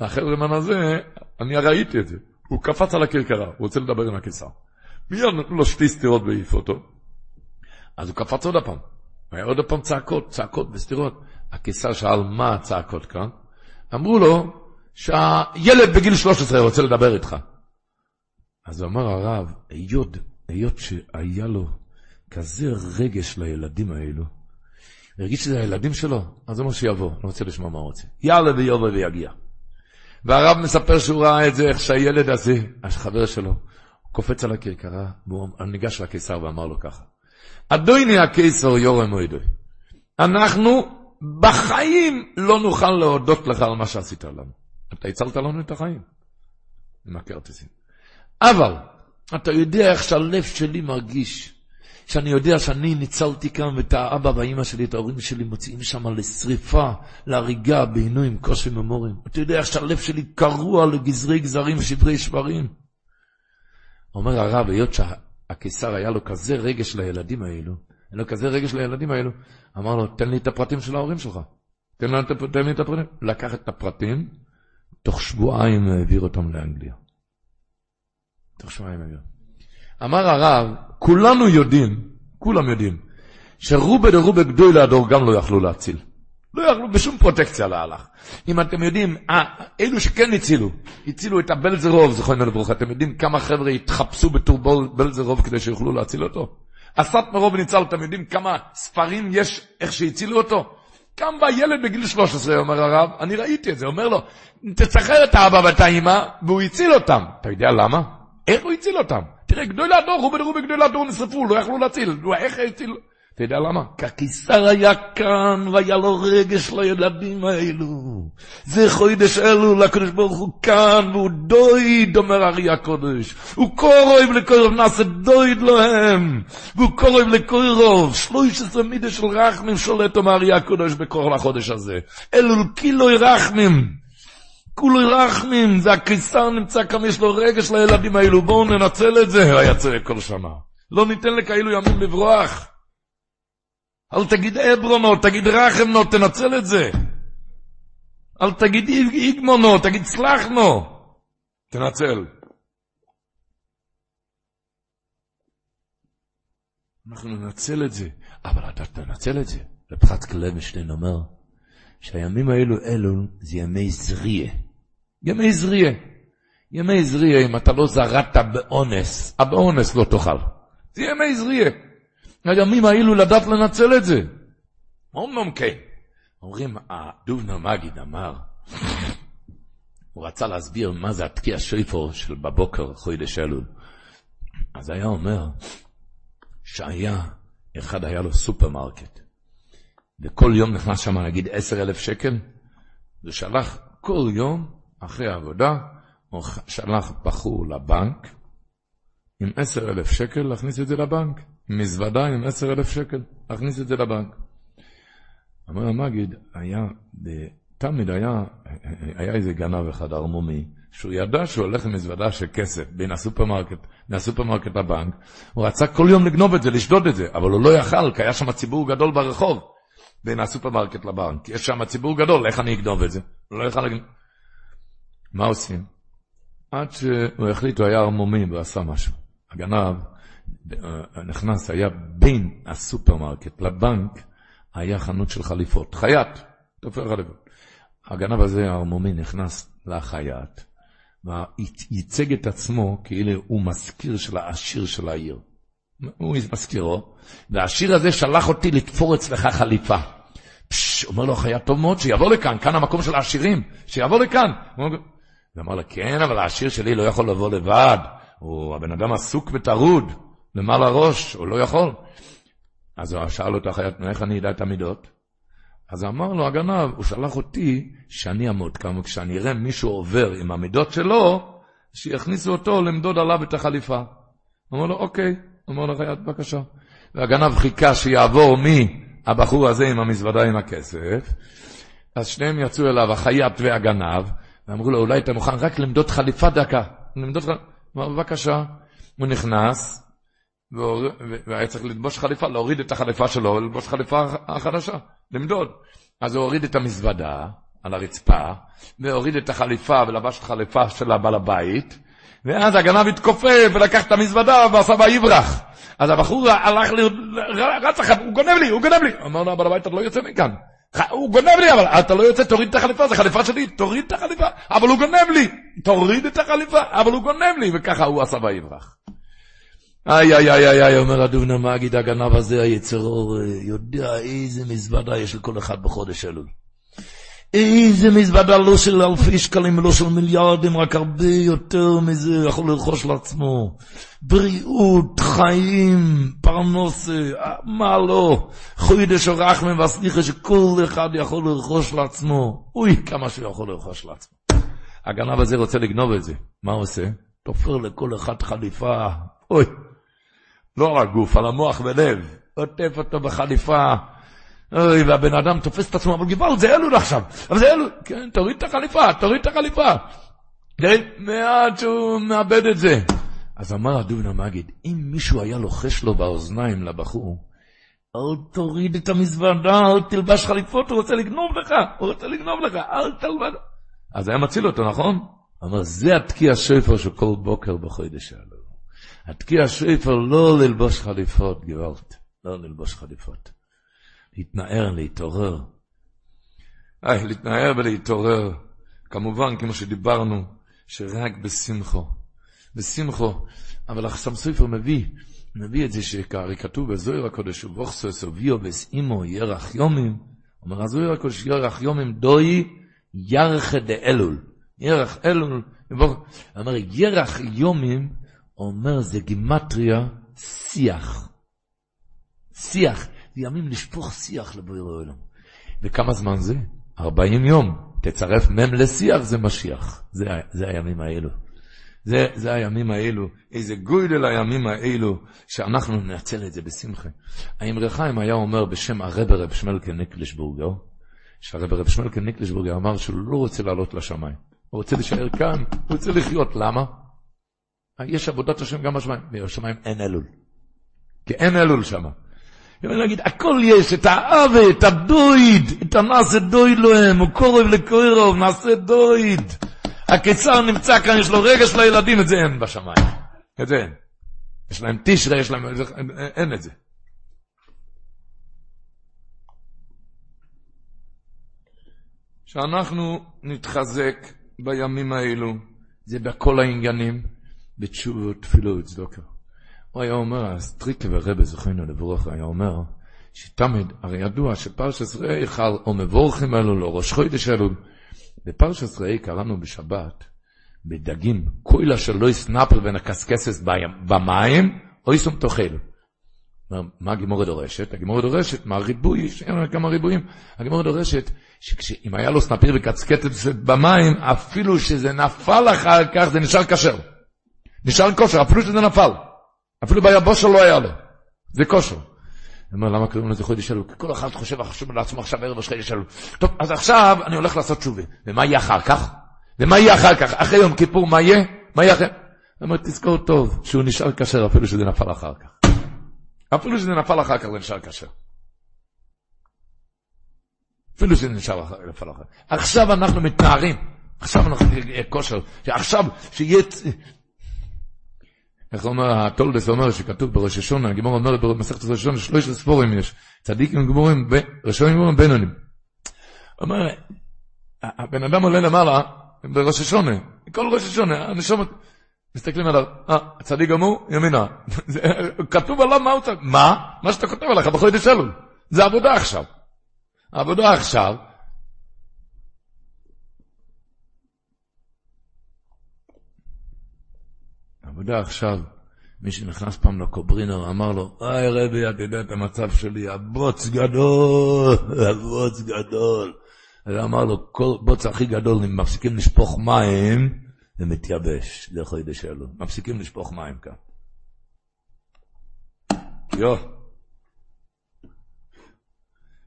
החברמן הזה, אני ראיתי את זה, הוא קפץ על הכרכרה, הוא רוצה לדבר עם הקיסר. מיד נתנו לו שתי סטירות והעיף אותו. אז הוא קפץ עוד הפעם. היה עוד הפעם צעקות, צעקות וסטירות. הקיסר שאל מה הצעקות כאן? אמרו לו שהילד בגיל 13 רוצה לדבר איתך. אז אמר הרב, היות, היות שהיה לו כזה רגש לילדים האלו, הרגיש שזה הילדים שלו, אז מה שיבוא, אני רוצה לשמוע מה הוא רוצה. יאללה ויובא ויגיע. והרב מספר שהוא ראה את זה, איך שהילד הזה, החבר שלו, קופץ על הכרכרה, והוא ניגש לקיסר ואמר לו ככה, אדוני הקיסר יורם מוידוי, אנחנו בחיים לא נוכל להודות לך על מה שעשית לנו. אתה הצלת לנו את החיים עם הכרטיסים. אבל אתה יודע איך שהלב שלי מרגיש, שאני יודע שאני ניצלתי כאן ואת האבא והאימא שלי, את ההורים שלי מוציאים שם לשריפה, להריגה בעינויים, קושי ממורים. אתה יודע איך שהלב שלי קרוע לגזרי גזרים ושברי שברים. אומר הרב, היות שהקיסר היה לו כזה רגש לילדים האלו, היה לו כזה רגש לילדים האלו, אמר לו, תן לי את הפרטים של ההורים שלך. תן, לי, תן לי את הפרטים. לקח את הפרטים, תוך שבועיים העביר אותם לאנגליה. תוך שבועיים העביר. אמר הרב, כולנו יודעים, כולם יודעים, שרובה דרובה גדוי להדור גם לא יכלו להציל. לא יכלו בשום פרוטקציה להלך. אם אתם יודעים, אה, אלו שכן הצילו, הצילו את הבלזרוב, זכרנו לברכה, אתם יודעים כמה חבר'ה התחפשו בתור בלזרוב כדי שיוכלו להציל אותו? אסת מרוב ניצל, אתם יודעים כמה ספרים יש, איך שהצילו אותו? קם בא ילד בגיל 13, אומר הרב, אני ראיתי את זה, אומר לו, תצחרר את האבא ואת האמא, והוא הציל אותם. אתה יודע למה? איך הוא הציל אותם? תראה, גדול הדור, רובי דרובי גדול הדור נשרפו, לא יכלו להציל. איך הציל? אתה יודע למה? כי הקיסר היה כאן, והיה לו רגש לילדים האלו. זה חוידש אלו, לקדוש ברוך הוא כאן, והוא דויד, אומר ארי הקודש. הוא קורב לקורב, נעשה דויד להם. והוא קורב לקורב, שלוש עשרה מידה של רחמים שולט, אומר ארי הקודש בכל החודש הזה. אלו קילוי רחמים. כולוי רחמים, זה הקיסר נמצא כאן, יש לו רגש לילדים האלו, בואו ננצל את זה, היה צועק כל שנה. לא ניתן לכאלו ימים לברוח. אל תגיד אברונו, תגיד רחמנו, תנצל את זה. אל תגיד איגמונו, תגיד סלחנו. תנצל. אנחנו ננצל את זה, אבל אתה תנצל את זה. ופחת קלבשטיין אומר שהימים האלו אלו זה ימי זריה. ימי זריה. ימי זריה, אם אתה לא זרעת באונס, הבאונס לא תאכל. זה ימי זריה. הימים האלו לדעת לנצל את זה. אומנם כן. אומרים, הדובנה מגיד אמר, הוא רצה להסביר מה זה התקיע שויפור של בבוקר חודש אלול. אז היה אומר שהיה, אחד היה לו סופרמרקט, וכל יום נכנס שם נגיד עשר אלף שקל, ושלח כל יום אחרי העבודה, הוא שלח בחור לבנק עם עשר אלף שקל להכניס את זה לבנק, מזוודה עם עשר אלף שקל, להכניס את זה לבנק. אומר המגיד, היה, תמיד היה, היה איזה גנב אחד ערמומי, שהוא ידע שהוא הולך עם מזוודה של כסף בין הסופרמרקט, מהסופרמרקט לבנק, הוא רצה כל יום לגנוב את זה, לשדוד את זה, אבל הוא לא יכל, כי היה שם ציבור גדול ברחוב, בין הסופרמרקט לבנק. יש שם ציבור גדול, איך אני אגנוב את זה? הוא לא יכל לגנוב. מה עושים? עד שהוא החליט, הוא היה ערמומי ועשה משהו. הגנב נכנס, היה בין הסופרמרקט לבנק, היה חנות של חליפות. חייט, תופר חליפות. הגנב הזה, הערמומי, נכנס לחייט, וייצג את עצמו כאילו הוא מזכיר של העשיר של העיר. הוא מזכירו, והעשיר הזה שלח אותי לתפור אצלך חליפה. פש, אומר לו החייט, טוב מאוד, שיבוא לכאן, כאן המקום של העשירים, שיבוא לכאן. הוא אמר לו, כן, אבל העשיר שלי לא יכול לבוא לבד, הוא הבן אדם עסוק וטרוד, למעלה ראש, הוא לא יכול. אז הוא שאל אותו החייט, איך אני אדע את המידות? אז אמר לו הגנב, הוא שלח אותי שאני אעמוד כאן, וכשאני אראה מישהו עובר עם המידות שלו, שיכניסו אותו למדוד עליו את החליפה. אמר לו, אוקיי. אמר לו החייט, בבקשה. והגנב חיכה שיעבור מהבחור הזה עם המזוודה עם הכסף, אז שניהם יצאו אליו, החייט והגנב, ואמרו לו, אולי אתה מוכן רק למדוד חליפה דקה. למדוד חליפה. אמר, בבקשה. הוא נכנס, והיה צריך ללבוש חליפה, להוריד את החליפה שלו וללבוש חליפה החדשה, למדוד. אז הוא הוריד את המזוודה על הרצפה, והוריד את החליפה ולבש את החליפה של הבעל הבית, ואז הגנב התכופף ולקח את המזוודה ועשה בה יברח. אז הבחור הלך, ל... רץ אחריו, הוא גונב לי, הוא גונב לי. אמר לו, הבעל הבית, אתה לא יוצא מכאן. הוא גונב לי, אבל אתה לא יוצא, תוריד את החליפה, זו חליפה שלי, תוריד את החליפה, אבל הוא גונב לי, תוריד את החליפה, אבל הוא גונב לי, וככה הוא עשה ויברח. איי, איי, איי, איי, איי, אומר הדובנה מגיד, הגנב הזה, היצר אור, יודע איזה מזוודה יש לכל אחד בחודש אלול. איזה מזוודה לא של אלפי שקלים, לא של מיליארדים, רק הרבה יותר מזה יכול לרכוש לעצמו. בריאות, חיים, פרנוס, מה לא? חוידש ורחמם והסליחה שכל אחד יכול לרכוש לעצמו. אוי, כמה שהוא יכול לרכוש לעצמו. הגנב הזה רוצה לגנוב את זה. מה הוא עושה? תופר לכל אחד חליפה. אוי. לא על הגוף, על המוח ולב. עוטף אותו בחליפה. אוי, והבן אדם תופס את עצמו, אבל גבעל, זה אלול עכשיו, אבל זה אלול. כן, תוריד את החליפה, תוריד את החליפה. כן, מעט שהוא מאבד את זה. אז אמר הדובנה מגיד, אם מישהו היה לוחש לו באוזניים לבחור, אל תוריד את המזוודה, אל תלבש חליפות, הוא רוצה לגנוב לך, הוא רוצה לגנוב לך, אל תלבש. אז היה מציל אותו, נכון? אמר, זה התקיע שפר של כל בוקר בחודש שלו. התקיע שפר לא ללבוש חליפות, גברת, לא ללבוש חליפות. להתנער, להתעורר. איי, להתנער ולהתעורר. כמובן, כמו שדיברנו, שרק בשמחו. בשמחו. אבל החסם סופר מביא, מביא את זה שהרי כתוב בזוהר הקודש, ובוכסו סוביו וסאימו ירח יומים. אומר הזוהר הקודש ירח יומים דוי ירחה דאלול. ירח אלול. אומר ירח יומים אומר זה גימטריה שיח. שיח, ימים לשפוך שיח לבויר העולם. וכמה זמן זה? 40 יום. תצרף מם לשיח זה משיח. זה, זה הימים האלו. זה, זה הימים האלו, איזה גוידל הימים האלו, שאנחנו ננצל את זה בשמחה. האמרי חיים היה אומר בשם הרב רב שמלקה ניקלישבורגר, שהרב רב שמלקה ניקלישבורגר אמר שהוא לא רוצה לעלות לשמיים. הוא רוצה להישאר כאן, הוא רוצה לחיות. למה? יש עבודת השם גם בשמיים, בשמיים אין אלול. כי אין אלול שם. יכולים להגיד, הכל יש, את האבה, את הדויד, את הנעשה דויד להם, הוא קורב לקורב, נעשה דויד. הקיסר נמצא כאן, יש לו רגש לילדים, את זה אין בשמיים. את זה אין. יש להם תשרה, יש להם... אין את זה. שאנחנו נתחזק בימים האלו, זה בכל העניינים, בתשובות, תפילו וצדוקה. הוא היה אומר, הסטריקה ורבה זוכינו לבורך, היה אומר, שתמיד, הרי ידוע שפרשת ראה חל או מבורכים אלו, לא ראש חודש אלו, בפרשת ראי קראנו בשבת, בדגים, כוילה שלא יסנפל בין הקסקסס במים, או יסום תאכל. מה הגימורת דורשת? הגימורת דורשת, מה הריבוי, יש כמה ריבועים. הגימורת דורשת, שאם היה לו סנפיר וקצקצת במים, אפילו שזה נפל אחר כך, זה נשאר כשר. נשאר כושר, אפילו שזה נפל. אפילו ביבושה לא היה לו. זה כושר. אני אומר, למה קוראים לזה חודש אלול? כי כל אחד חושב חשוב לעצמו עכשיו ערב ראש חודש אלול. טוב, אז עכשיו אני הולך לעשות שובה. ומה יהיה אחר כך? ומה יהיה אחר כך? אחרי יום כיפור, מה יהיה? מה יהיה אחרי? אני אומר, תזכור טוב, שהוא נשאר כשר אפילו שזה נפל אחר כך. אפילו שזה נפל אחר כך, זה נשאר כשר. אפילו שזה נשאר נפל אחר כך. עכשיו אנחנו מתנערים. עכשיו אנחנו נהיה כושר. עכשיו, שיהיה... איך אומר, הטולדס אומר שכתוב בראש השונה, הגימור אומר במסכת ראש השונה, שלוש ספורים יש, צדיקים גימורים, ראשונים גימורים בינונים. אומר, הבן אדם עולה למעלה בראש השונה, כל ראש השונה, הנשומות, מסתכלים עליו, אה, צדיק גמור, ימינה. [LAUGHS] כתוב עליו מה הוא צריך, מה? מה שאתה כותב עליך בחודש אלול. זה עבודה עכשיו. עבודה עכשיו, עבודה עכשיו, מי שנכנס פעם לקוברינר אמר לו, היי רבי, אתה יודע את המצב שלי, הבוץ גדול, [LAUGHS] הבוץ גדול. אז אמר לו, כל בוץ הכי גדול, אם מפסיקים לשפוך מים, זה מתייבש, דרך חודש אלו. מפסיקים לשפוך מים כאן. יו.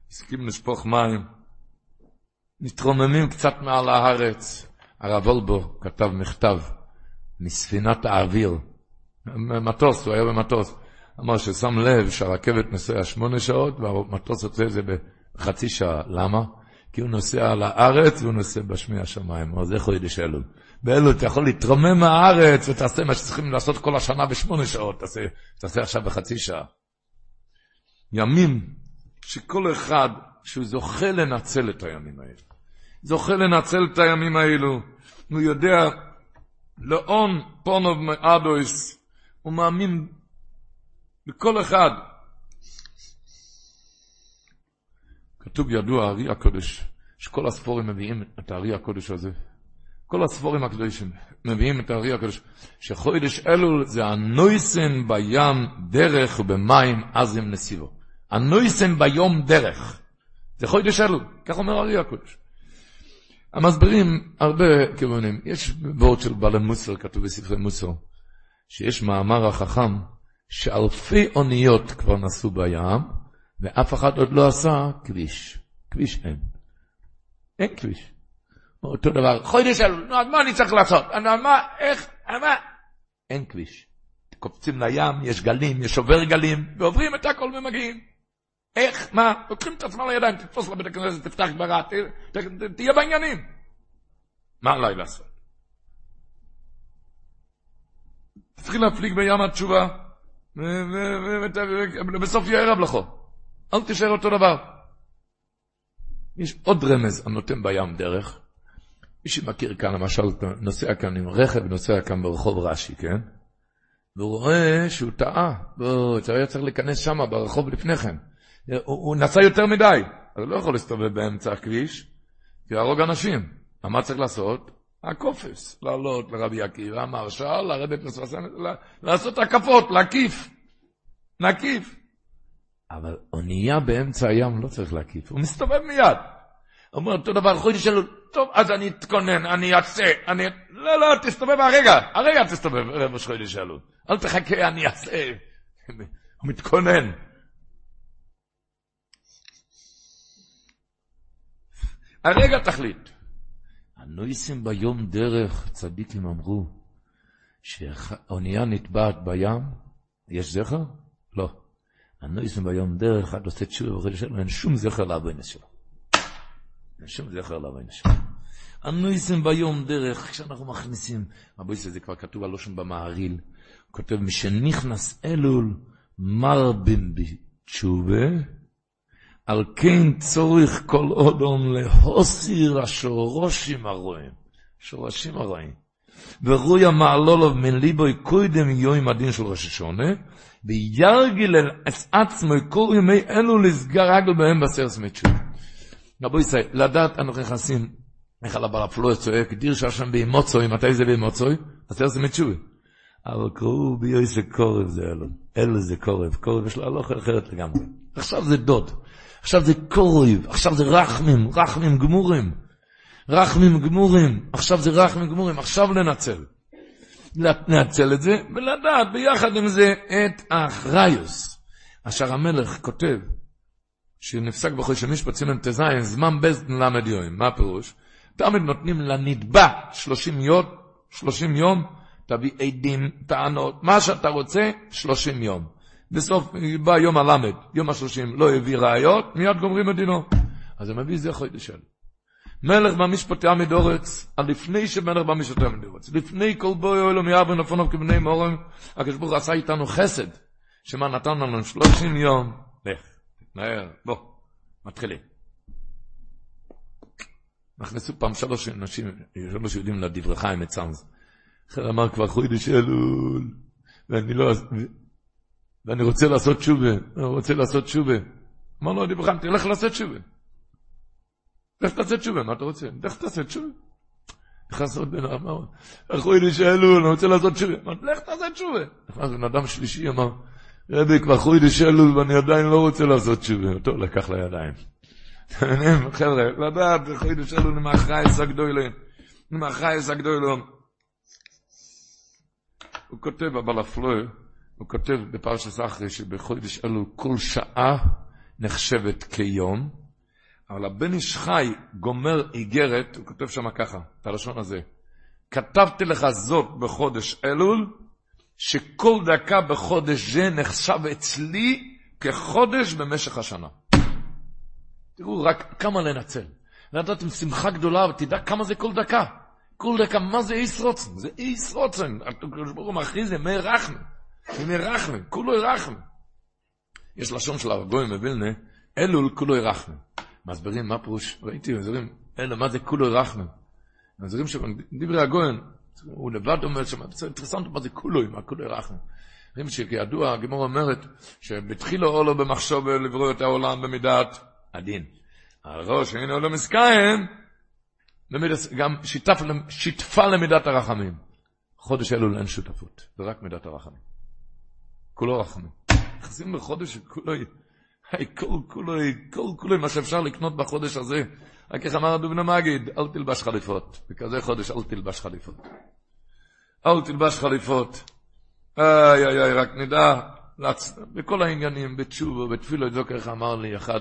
מפסיקים לשפוך מים. מתרוממים קצת מעל הארץ. הרב וולבו כתב מכתב. מספינת האוויר, מטוס, הוא היה במטוס, אמר ששם לב שהרכבת נוסע שמונה שעות והמטוס עושה את זה בחצי שעה, למה? כי הוא נוסע על הארץ והוא נוסע בשמי השמיים, אז איך הוא ידע שאלול? באלול אתה יכול להתרומם מהארץ ותעשה מה שצריכים לעשות כל השנה בשמונה שעות, תעשה, תעשה עכשיו בחצי שעה. ימים שכל אחד שהוא זוכה לנצל את הימים האלה, זוכה לנצל את הימים האלו, הוא יודע לאון פונוב מאדויס, הוא מאמין בכל אחד. כתוב ידוע, הארי הקודש, שכל הספורים מביאים את הארי הקודש הזה. כל הספורים הקדושים מביאים את הארי הקודש, שחודש אלול זה הנויסן בים דרך ובמים עזים נסיבו. הנויסן ביום דרך. זה חודש אלול, כך אומר הארי הקודש. המסבירים הרבה כיוונים. יש וורד של בעלי מוסר, כתוב בספרי מוסר, שיש מאמר החכם שאלפי אוניות כבר נסעו בים, ואף אחד עוד לא עשה כביש. כביש אין. אין כביש. אותו דבר, חודש אלו, נו, אז מה אני צריך לעשות? אני, מה, איך, מה? אין כביש. קופצים לים, יש גלים, יש שובר גלים, ועוברים את הכל ומגיעים. איך, מה, לוקחים את עצמם לידיים, תתפוס לבית הכנסת, תפתח גברה, תהיה בעניינים. מה עליי לעשות? תתחיל להפליג בים התשובה, ובסוף יהיה ערב לכו. אל תישאר אותו דבר. יש עוד רמז הנותן בים דרך. מי שמכיר כאן, למשל, נוסע כאן עם רכב, נוסע כאן ברחוב רש"י, כן? והוא רואה שהוא טעה, הוא היה צריך להיכנס שם ברחוב לפני כן. הוא, הוא נסע יותר מדי, אז הוא לא יכול להסתובב באמצע הכביש, כי להרוג אנשים. מה צריך לעשות? הקופס, לעלות לרבי עקיבא, מרשל, לרדת לספסן, לעשות הקפות, להקיף, להקיף. אבל אונייה באמצע הים לא צריך להקיף, הוא מסתובב מיד. אומר אותו דבר, חודש שלו, טוב, אז אני אתכונן, אני אעשה, אני... לא, לא, תסתובב הרגע, הרגע תסתובב, ראש חודש שלו. אל תחכה, אני אעשה. [LAUGHS] הוא מתכונן. הרגע תחליט. הנויסים ביום דרך, צדיקים אמרו, שאונייה נטבעת בים, יש זכר? לא. הנויסים ביום דרך, עד עושה תשובה וחודש שלו, אין שום זכר לאבוינס שלו. אין שום זכר לאבוינס שלו. הנויסים ביום דרך, כשאנחנו מכניסים, רבו זה כבר כתוב על לושן במעריל, הוא כותב, משנכנס אלול, מרבים בתשובה, על כן צורך כל אודום להוסיר השורשים הרועים, שורשים הרעים. ורוי המעלולוב מן ליבוי קודם יום הדין של ראש השונה, וירגל את עצמו כל ימי אלו לסגר רגל בהם בסרס מצ'ו. רבו ישראל, לדעת אנחנו נכנסים איך על הבעל הפלואה צועק, דיר שהשם באמוצוי, מתי זה באמוצוי? אז זה מצ'ובי. אבל קראו בי זה קורב זה אלו. אלו זה קורב. קורב יש לו הלוך אחרת לגמרי. עכשיו זה דוד. עכשיו זה קורב. עכשיו זה רחמים. רחמים גמורים. רחמים גמורים. עכשיו זה רחמים גמורים. עכשיו לנצל. לנצל את זה, ולדעת ביחד עם זה את האחריוס. אשר המלך כותב, שנפסק בחודש המשפט סימן ט"ז, זמן בזדן ל"ד יום. מה הפירוש? תמיד נותנים לנתבע 30 יום, 30 יום, תביא עדים, טענות, מה שאתה רוצה, 30 יום. בסוף בא יום הלמד, יום השלושים, לא הביא ראיות, מיד גומרים את דינו. אז הוא מביא זה חודש של. מלך במשפטי עמד אורץ, על לפני שמלך במשפטי עמד אורץ, לפני כל בואי אוהלו מיאבו נפונו כבני מורם, הקדוש ברוך עשה איתנו חסד, שמה נתן לנו שלושים יום, לך, מהר, בוא, מתחילים. נכנסו פעם שלוש אנשים, שלוש יהודים לדברי חיים מצאנז. אחר אמר כבר חוידש אלול, ואני לא, ואני רוצה לעשות תשובה, אני רוצה לעשות תשובה. אמר לו, אני בכלל, תלך לעשות תשובה. לך תעשה תשובה, מה אתה רוצה? לך תעשה תשובה. נכנס עוד בן אדם, אמר, חוידש אלול, אני רוצה לעשות תשובה. אמר, לך תעשה תשובה. נכנס בן אדם שלישי, אמר, רבי, כבר חוידש אלול, ואני עדיין לא רוצה לעשות תשובה. אותו לקח לידיים. חבר'ה, לדעת, עם האחרייס הגדולים. עם האחרייס הגדולים. הוא כותב, אבל הפלוי, הוא כותב בפרשת אחרי שבחודש אלו כל שעה נחשבת כיום, אבל הבן איש חי גומר איגרת, הוא כותב שם ככה, את הלשון הזה, כתבתי לך זאת בחודש אלול, שכל דקה בחודש זה נחשב אצלי כחודש במשך השנה. תראו רק כמה לנצל. עם שמחה גדולה, ותדע כמה זה כל דקה. כל דקה, מה זה איס רוצן? זה איס רוצן. הקדוש ברוך הוא מכריז זה מי מי רחמן, כולו רחמן. יש לשון של הרגויים בווילנה, אלול כולו רחמן. מסבירים מה פירוש, ראיתי, מסבירים, אלו, מה זה כולו רחמן? מסבירים שם, דברי הגויין, הוא לבד אומר שם, אינטרסנט מה זה כולו, מה כולו רחמן. אומרים שכידוע, הגמור אומרת, שבתחילו אולו במחשוב לברוא את העולם במידת הדין. הראש, הנה אולו מסקיים, גם שיתפה למידת הרחמים. חודש אלול אין שותפות, זה רק מידת הרחמים. כולו רחמים. נכנסים לחודש שכולו, כל כולו, כל כולו, מה שאפשר לקנות בחודש הזה. רק איך אמר הדובנה מגיד, אל תלבש חליפות. בכזה חודש אל תלבש חליפות. אל תלבש חליפות. איי איי איי, רק נדע, בכל העניינים, בתשובו, בתפילו, את זוכר איך אמר לי אחד,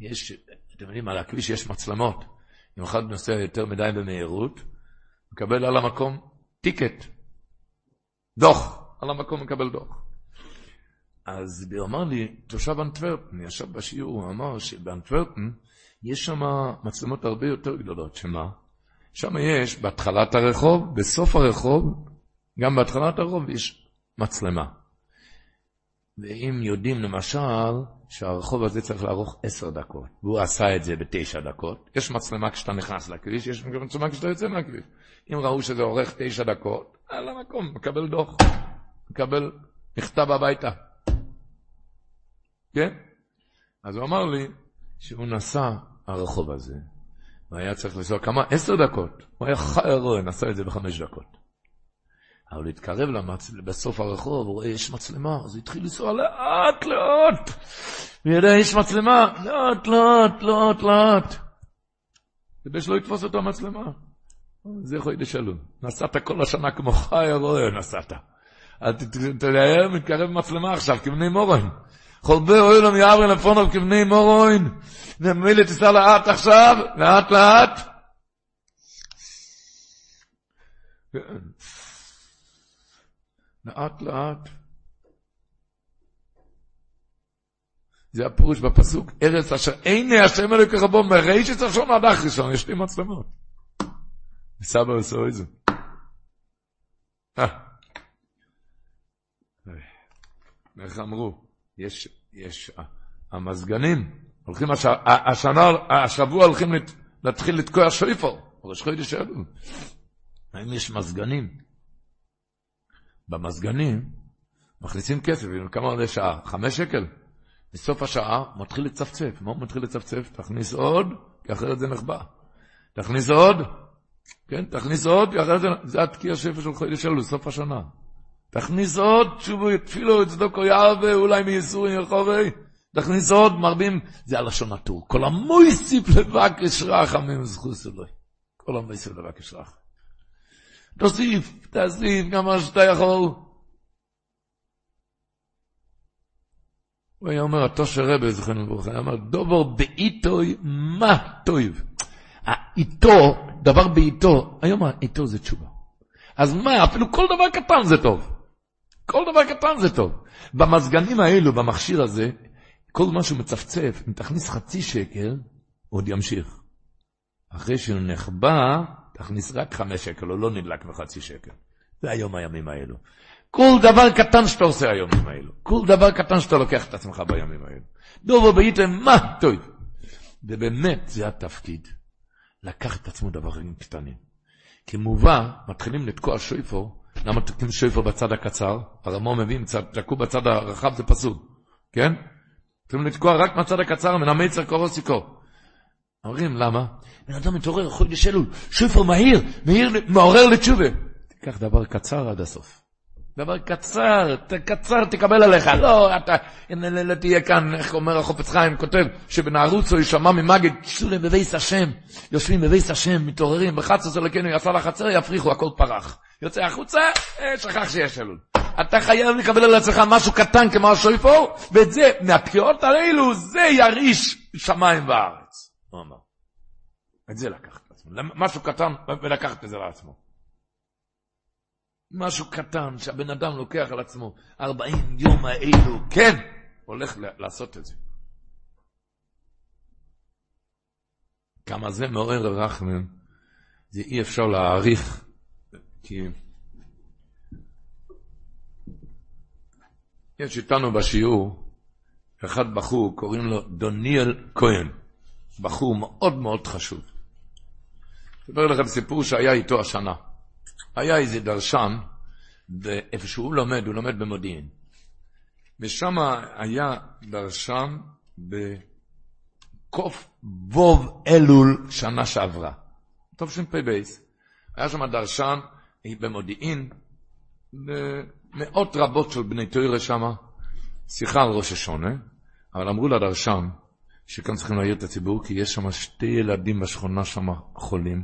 יש, אתם יודעים, על הכביש יש מצלמות. אם אחד נוסע יותר מדי במהירות, מקבל על המקום טיקט, דוח, על המקום מקבל דוח. אז הוא אמר לי, תושב אנטוורפן, ישב בשיעור, הוא אמר שבאנטוורפן יש שם מצלמות הרבה יותר גדולות, שמה? שם יש בהתחלת הרחוב, בסוף הרחוב, גם בהתחלת הרחוב יש מצלמה. ואם יודעים למשל שהרחוב הזה צריך לערוך עשר דקות, והוא עשה את זה בתשע דקות, יש מצלמה כשאתה נכנס לכביש, יש מצלמה כשאתה יוצא מהכביש. אם ראו שזה עורך תשע דקות, על המקום, מקבל דוח, מקבל מכתב הביתה. כן? אז הוא אמר לי שהוא נסע הרחוב הזה, והיה צריך לנסוע כמה? עשר דקות. הוא היה חי הרוען, עשה את זה בחמש דקות. אבל התקרב למצ... בסוף הרחוב, הוא רואה יש מצלמה, אז הוא התחיל לנסוע לאט לאט. הוא ידע, יש מצלמה, לאט לאט לאט לאט. כדי שלא יתפוס אותו המצלמה. זה יכול להיות שלום. נסעת כל השנה כמו חי הרואה, נסעת. אז תראה, מתקרב מצלמה עכשיו, כבני מורן. חולבי אוילום יעבר לפונוב כבני מורן. ומילא תיסע לאט עכשיו, לאט לאט. כן. לאט לאט. זה הפירוש בפסוק, ארץ אשר אין השם אלוקי רבו מרישת ראשון עד אחרישון, יש לי מצלמות. סבא עושה איזה. אה. איך אמרו? יש, יש, המזגנים, הולכים השנה, השבוע הולכים להתחיל לתקוע שויפר, ראש חודש אלו. האם יש מזגנים? במזגנים מכניסים כסף, כמה עולה שעה? חמש שקל? בסוף השעה מתחיל לצפצף. מה הוא מתחיל לצפצף? תכניס עוד, כי אחרת זה נחבא. תכניס עוד, כן, תכניס עוד, זה התקיע שפר של חודש שלו, סוף השנה. תכניס עוד, תשובו, תפילו, צדוקו יעבה, אולי מייסורים ירחובי. תכניס עוד, מרבים, זה הלשון הטור. כל המויסיף לבקש רח, עמים זכוס אלוהי. כל המויסיף לבקש רח. תוסיף, תוסיף, גם מה שאתה יכול. הוא היה אומר, התושר רבי, זכרנו לברכה, היה אומר, דובר בעיתוי מה טויב. האיתו, דבר בעיתו, היום האיתו זה תשובה. אז מה, אפילו כל דבר קטן זה טוב. כל דבר קטן זה טוב. במזגנים האלו, במכשיר הזה, כל מה שהוא מצפצף, אם תכניס חצי שקל, עוד ימשיך. אחרי שהוא נחבא, תכניס רק חמש שקל, הוא לא נדלק מחצי שקל. זה היום הימים האלו. כל דבר קטן שאתה עושה הימים האלו. כל דבר קטן שאתה לוקח את עצמך בימים האלו. דובו בהיתם, מה טוב. ובאמת זה התפקיד. לקחת את עצמו דברים קטנים. כמובן, מתחילים לתקוע שויפור, למה תוקעים שויפור בצד הקצר? הרמור מביא, תקעו בצד הרחב זה פסול, כן? צריכים לתקוע רק מהצד הקצר, מן המיצר קורו סיכו. אומרים, למה? בן אדם מתעורר, חודש אלול, שויפור מהיר, מהיר, מעורר לתשובה. תיקח דבר קצר עד הסוף. דבר קצר, קצר תקבל עליך, לא, אתה, לא תהיה כאן, איך אומר החופץ חיים, כותב, שבנערוצו יישמע ממגד, שולם בבייס השם, יושבים בבייס השם, מתעוררים, בחצוס אלוקינו יצא לחצר, יפריחו, הכל פרח. יוצא החוצה, אה, שכח שיש אלול. אתה חייב לקבל על עצמך משהו קטן כמו השויפור, ואת זה, מהתקיעות האלו, זה ירעיש שמיים וארץ. הוא אמר. את זה לקחת לעצמו. משהו קטן, ולקחת את זה לעצמו. משהו קטן שהבן אדם לוקח על עצמו, 40 יום האלו, כן, הולך לעשות את זה. כמה זה מעורר רחמים, זה אי אפשר להעריך, כי יש איתנו בשיעור אחד בחור, קוראים לו דוניאל כהן, בחור מאוד מאוד חשוב. אספר לכם סיפור שהיה איתו השנה. היה איזה דרשן, ואיפה שהוא לומד, הוא לומד במודיעין. ושם היה דרשן בכ"ו אלול שנה שעברה. טוב תשפ"ב. היה שם דרשן במודיעין, מאות רבות של בני תורה שם, שיחה על ראש השנה, אבל אמרו לדרשן שכאן צריכים להעיר את הציבור, כי יש שם שתי ילדים בשכונה שם חולים,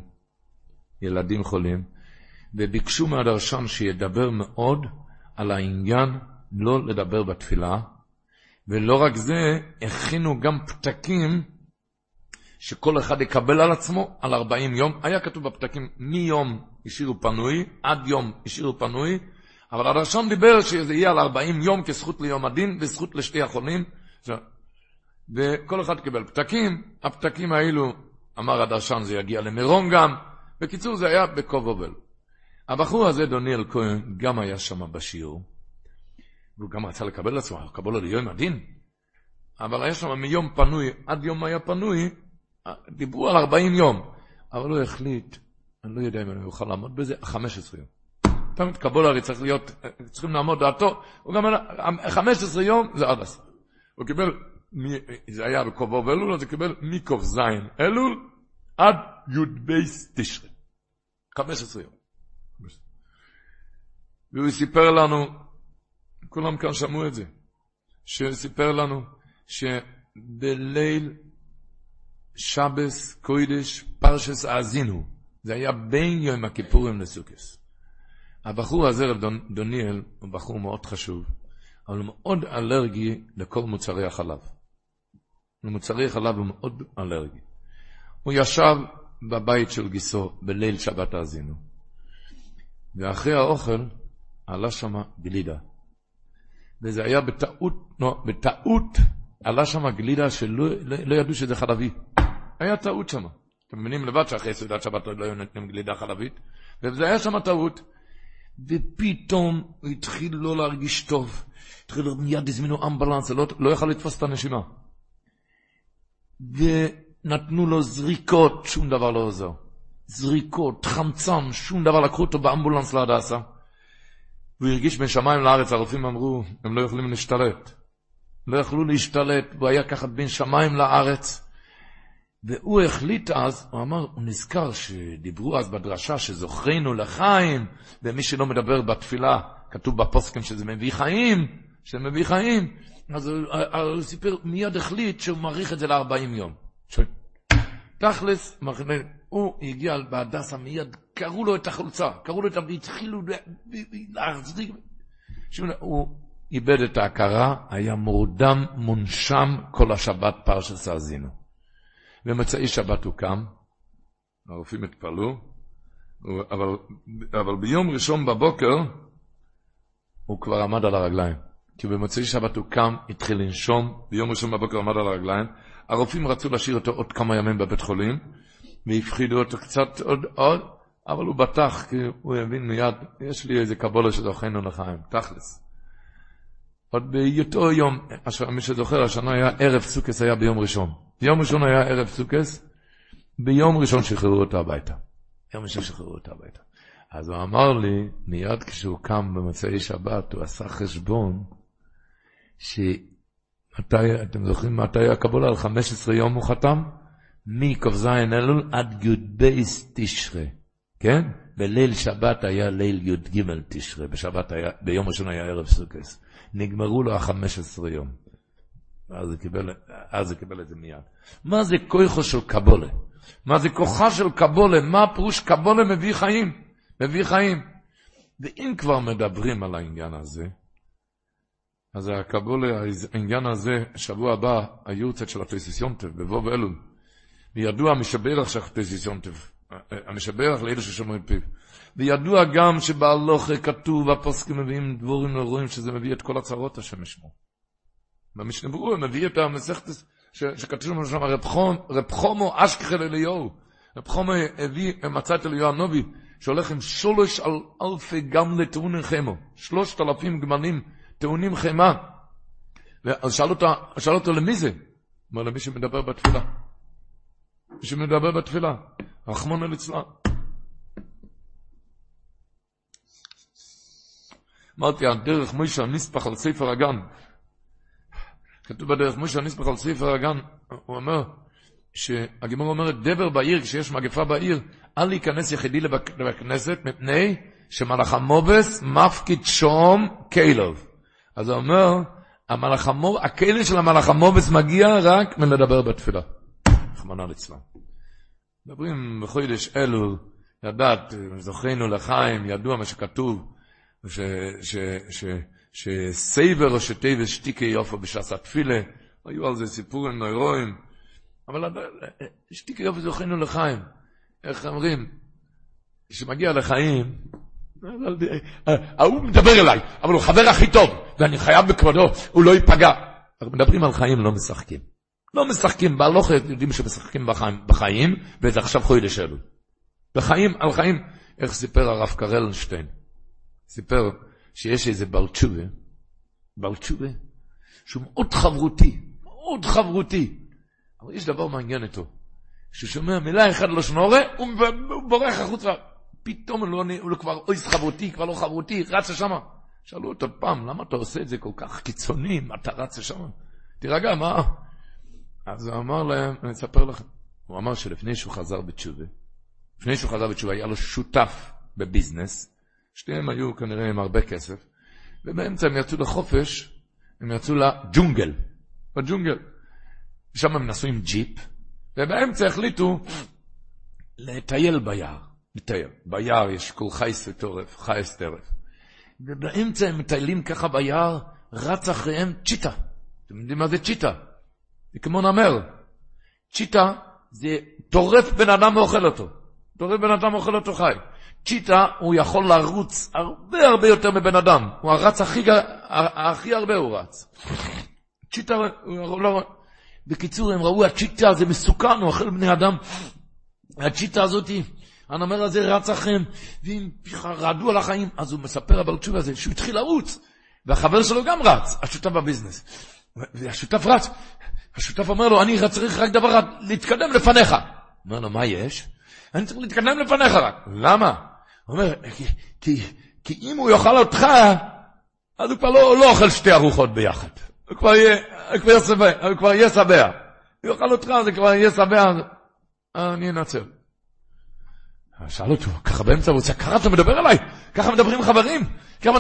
ילדים חולים, וביקשו מהדרשן שידבר מאוד על העניין לא לדבר בתפילה, ולא רק זה, הכינו גם פתקים שכל אחד יקבל על עצמו על 40 יום. היה כתוב בפתקים מיום השאירו פנוי, עד יום השאירו פנוי, אבל הדרשן דיבר שזה יהיה על 40 יום כזכות ליום הדין וזכות לשתי החולים. וכל אחד קיבל פתקים, הפתקים האלו, אמר הדרשן, זה יגיע למירון גם. בקיצור, זה היה בקובובל. הבחור הזה, דוניאל כהן, גם היה שם בשיעור, והוא גם רצה לקבל לעצמו, לקבל לו ליום הדין, אבל היה שם מיום פנוי עד יום היה פנוי, דיברו על 40 יום, אבל הוא החליט, אני לא יודע אם אני אוכל לעמוד בזה, 15 יום. תמיד קבולרי צריך להיות, צריכים לעמוד דעתו, הוא גם אמר, 15 יום זה עד הסוף. הוא קיבל, זה היה בקובו ואלול, אז הוא קיבל זין אלול עד י"ב תשרי. 15 יום. והוא סיפר לנו, כולם כאן שמעו את זה, שהוא סיפר לנו שבליל שבס קוידש פרשס האזינו, זה היה בין יום הכיפורים לסוכס. הבחור הזה, דוניאל, הוא בחור מאוד חשוב, אבל הוא מאוד אלרגי לכל מוצרי החלב. למוצרי החלב הוא מאוד אלרגי. הוא ישב בבית של גיסו בליל שבת האזינו, ואחרי האוכל עלה שם גלידה. וזה היה בטעות, לא, בטעות עלה שם גלידה שלא לא, לא ידעו שזה חלבי. היה טעות שם. אתם מבינים לבד שאחרי סעודת שבת לא היו נותנים גלידה חלבית? וזה היה שם טעות. ופתאום הוא התחיל לא להרגיש טוב. התחיל מיד הזמינו אמבלנס, לא, לא יכל לתפוס את הנשימה. ונתנו לו זריקות, שום דבר לא עוזר. זריקות, חמצן, שום דבר, לקחו אותו באמבולנס להדסה. והוא הרגיש בין שמיים לארץ, הרופאים אמרו, הם לא יכולים להשתלט. לא יכלו להשתלט, והוא היה ככה בין שמיים לארץ. והוא החליט אז, הוא אמר, הוא נזכר שדיברו אז בדרשה שזוכרנו לחיים, ומי שלא מדבר בתפילה, כתוב בפוסקים שזה מביא חיים, שזה מביא חיים, אז הוא, הוא סיפר, מיד החליט שהוא מעריך את זה ל-40 יום. תכלס, הוא הגיע בהדסה מיד, קראו לו את החולצה, קראו לו את ה... והתחילו להחזיק. הוא איבד את ההכרה, היה מורדם, מונשם כל השבת פרשת האזינו. במוצאי שבת הוא קם, הרופאים התפלאו, אבל, אבל ביום ראשון בבוקר הוא כבר עמד על הרגליים. כי במוצאי שבת הוא קם, התחיל לנשום, ביום ראשון בבוקר עמד על הרגליים. הרופאים רצו להשאיר אותו עוד כמה ימים בבית חולים, והפחידו אותו קצת עוד עוד, אבל הוא בטח, כי הוא הבין מיד, יש לי איזה קבולה שזוכנו לחיים, תכלס. עוד באותו יום, מי שזוכר, השנה היה ערב סוכס, היה ביום ראשון. ביום ראשון היה ערב סוכס, ביום ראשון שחררו אותו הביתה. יום ראשון שחררו אותו הביתה. אז הוא אמר לי, מיד כשהוא קם במוצאי שבת, הוא עשה חשבון, שמתי, אתם זוכרים מתי הקבולה? על 15 יום הוא חתם? מכ"ז אלול עד י"ב תשרה, כן? בליל שבת היה ליל י"ג תשרה, בשבת היה, ביום ראשון היה ערב סוכס. נגמרו לו ה-15 יום. אז הוא קיבל, את זה מיד. מה זה כוחו של קבולה? מה זה כוחה של קבולה? מה פירוש קבולה מביא חיים? מביא חיים. ואם כבר מדברים על העניין הזה, אז הקבולה, העניין הזה, שבוע הבא, היורצת של הטייסיסיונטב, בבוב אלול. וידוע המשברך של הטייסיסיונטב, המשברך לאלה ששומרים פיו. וידוע גם שבהלוכה כתוב, הפוסקים מביאים דבורים לרואים שזה מביא את כל הצרות השם ישמו. במשנה ברור, מביא את המסכת שכתוב לנו שם, רב חומו אשכחל אליהו. רב חומו הביא, מצא את אליהו הנובי, שהולך עם שלוש על אלפי גמלה טעונים חמו. שלושת אלפים גמלים טעונים חמה. ואז שאל אותו, שאל אותו למי זה? אמר למי שמדבר בתפילה. מי שמדבר בתפילה. רחמון ליצלן. אמרתי, הדרך מוישה נספח על ספר הגן. כתוב בדרך מוישה נספח על ספר הגן, הוא אומר, שהגימור אומרת, דבר בעיר, כשיש מגפה בעיר, אל להיכנס יחידי לבית הכנסת, מפני שמלאך המובס מפקיד שום קלוב. אז הוא אומר, המלאך המוב, הכלב של המלאך המובס מגיע רק מלדבר בתפילה. רחמנא ליצלן. מדברים בחודש אלול, ידעת, זוכרנו לחיים, ידוע מה שכתוב, שסייבר שטייבס שתיקי יופו בשעס התפילה, היו על זה סיפורים נוירואים, אבל שתיקי יופו זוכרנו לחיים. איך אומרים? כשמגיע לחיים, ההוא מדבר אליי, אבל הוא חבר הכי טוב, ואני חייב בכבודו, הוא לא ייפגע. אנחנו מדברים על חיים, לא משחקים. לא משחקים, בהלוך יודעים שמשחקים בחיים, בחיים וזה עכשיו חודש אלו. בחיים, על חיים, איך סיפר הרב קרלנשטיין? סיפר שיש איזה בר תשובה, בר תשובה, שהוא מאוד חברותי, מאוד חברותי. אבל יש דבר מעניין איתו, כשהוא שומע מילה אחת לא שנורא, הוא בורח החוצה. פתאום הוא, לא, הוא לא כבר אוי חברותי, כבר לא חברותי, רץ לשם. שאלו אותו פעם, למה אתה עושה את זה כל כך קיצוני, מה אתה רץ לשם? תירגע, מה? אז הוא אמר להם, אני אספר לכם, הוא אמר שלפני שהוא חזר בתשובה, לפני שהוא חזר בתשובה, היה לו שותף בביזנס, שתיהם היו כנראה עם הרבה כסף, ובאמצע הם יצאו לחופש, הם יצאו לג'ונגל, בג'ונגל. שם הם נסעו עם ג'יפ, ובאמצע החליטו לטייל ביער, לטייל. ביער יש כל חייס וטורף, חייס טרף. ובאמצע הם מטיילים ככה ביער, רץ אחריהם צ'יטה. אתם יודעים מה זה צ'יטה? זה כמו נמר. צ'יטה זה טורף בן אדם ואוכל אותו. טורף בן אדם ואוכל אותו חי. צ'יטה, הוא יכול לרוץ הרבה הרבה יותר מבן אדם. הוא הרץ הכי, הכי הרבה הוא רץ. צ'יטה, הוא לא... בקיצור, הם ראו, הצ'יטה זה מסוכן, הוא אוכל בני אדם. הצ'יטה הזאתי, הנמר הזה רץ אחריהם, ואם רעדו על החיים, אז הוא מספר אבל תשובה הזה, שהוא התחיל לרוץ, והחבר שלו גם רץ, השותף בביזנס. והשותף רץ, השותף אומר לו, אני צריך רק דבר אחד, להתקדם לפניך. אומר לו, מה יש? אני צריך להתקדם לפניך רק. למה? הוא אומר, כי, כי, אם הוא יאכל אותך, אז הוא כבר לא, לא אוכל שתי ארוחות ביחד. הוא כבר יהיה, כבר שבע. הוא כבר יהיה שבע. הוא יאכל אותך, זה כבר יהיה שבע, אני אנצל. שאל אותו, ככה באמצע, הוא צעק, ככה אתה מדבר עליי? ככה מדברים חברים? ככה.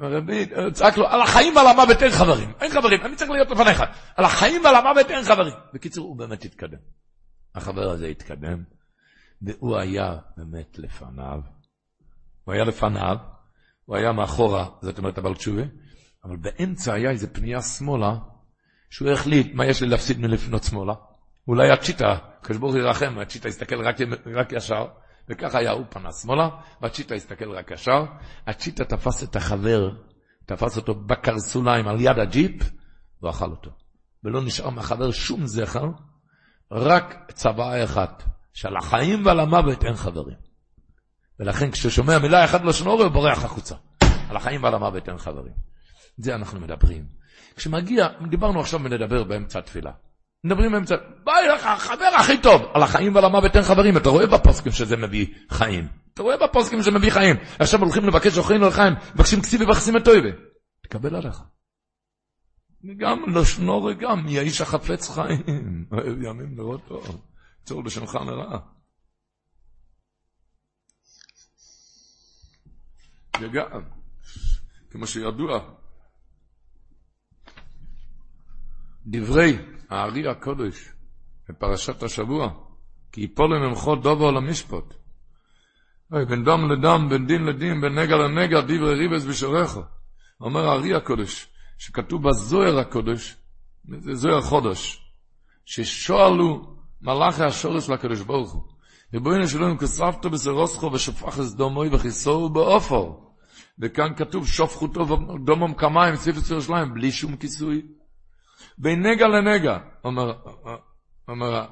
רבי צעק לו, על החיים ועל המוות אין חברים. אין חברים, אני צריך להיות לפניך. על החיים ועל המוות אין חברים. בקיצור, הוא באמת התקדם. החבר הזה התקדם, והוא היה באמת לפניו. הוא היה לפניו, הוא היה מאחורה, זאת אומרת אבל תשובה, אבל באמצע היה איזה פנייה שמאלה, שהוא החליט מה יש לי להפסיד מלפנות שמאלה. אולי הצ'יטה, הקדוש ברוך ירחם, הצ'יטה יסתכל רק, רק ישר, וככה היה, הוא פנה שמאלה, והצ'יטה הסתכל רק ישר, הצ'יטה תפס את החבר, תפס אותו בקרסוליים על יד הג'יפ, ואכל אותו. ולא נשאר מהחבר שום זכר, רק צוואה אחת, שעל החיים ועל המוות אין חברים. ולכן כששומע מילה אחת לשון אורי, הוא בורח החוצה. על החיים ועל המוות אין חברים. זה אנחנו מדברים. כשמגיע, דיברנו עכשיו ונדבר באמצע התפילה. מדברים באמצע, ביי לך, החבר הכי טוב. על החיים ועל המוות אין חברים. אתה רואה בפוסקים שזה מביא חיים. אתה רואה בפוסקים שזה מביא חיים. עכשיו הולכים לבקש אוכלינו לחיים, מבקשים כסיב ובחסים את אויבה. תקבל עליך. גם לשנור גם, יהיה איש החפץ חיים. [LAUGHS] אוהב ימים לראות טוב. צור לשונך לרעה. וגם, כמו שידוע, דברי הארי הקודש בפרשת השבוע, כי יפול ממחו דובו למשפט. אוי, בין דם לדם, בין דין לדין, בין נגע לנגע, דברי ריבס בשורךו. אומר הארי הקודש, שכתוב בזוהר הקודש, זה זוהר חודש, ששואלו מלאכי השורש לקדוש ברוך הוא. ריבונו שלנו כסבתו בסרוסכו ושפך את דומוי וכיסו באופור. וכאן כתוב שופכו טוב דומום כמיים, סיפס ירושלים, בלי שום כיסוי. בין נגע לנגע, אומר, אומר,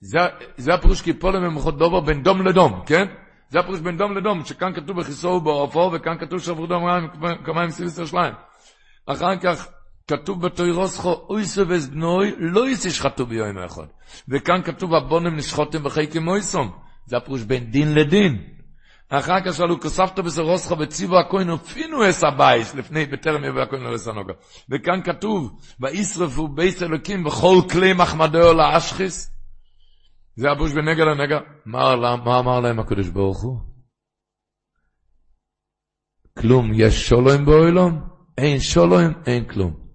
זה, זה הפירוש כי פה לממחות דובר בין דום לדום, כן? זה הפירוש בין דום לדום, שכאן כתוב בכיסו באופו, וכאן כתוב שעברו דום כמיים סיביס ירושלים. אחר כך כתוב בתוירוסכו, אויסו וזבנוי, לא ישחטו ביום אחד. וכאן כתוב, הבונם נשחותם בחייקים מויסום. זה הפירוש בין דין לדין. אחר כך שאלו, כספת בסרוסך וציבו הכהן ופינו אס הבייס, לפני בטרם יבוא הכהן לרסנוגה. וכאן כתוב, וישרפו בייס אלוקים בכל כלי מחמדו לאשכיס. זה הבוש בנגע לנגע. מה, מה אמר להם הקדוש ברוך הוא? כלום, יש שולוים באוילום? אין שולוים, אין כלום.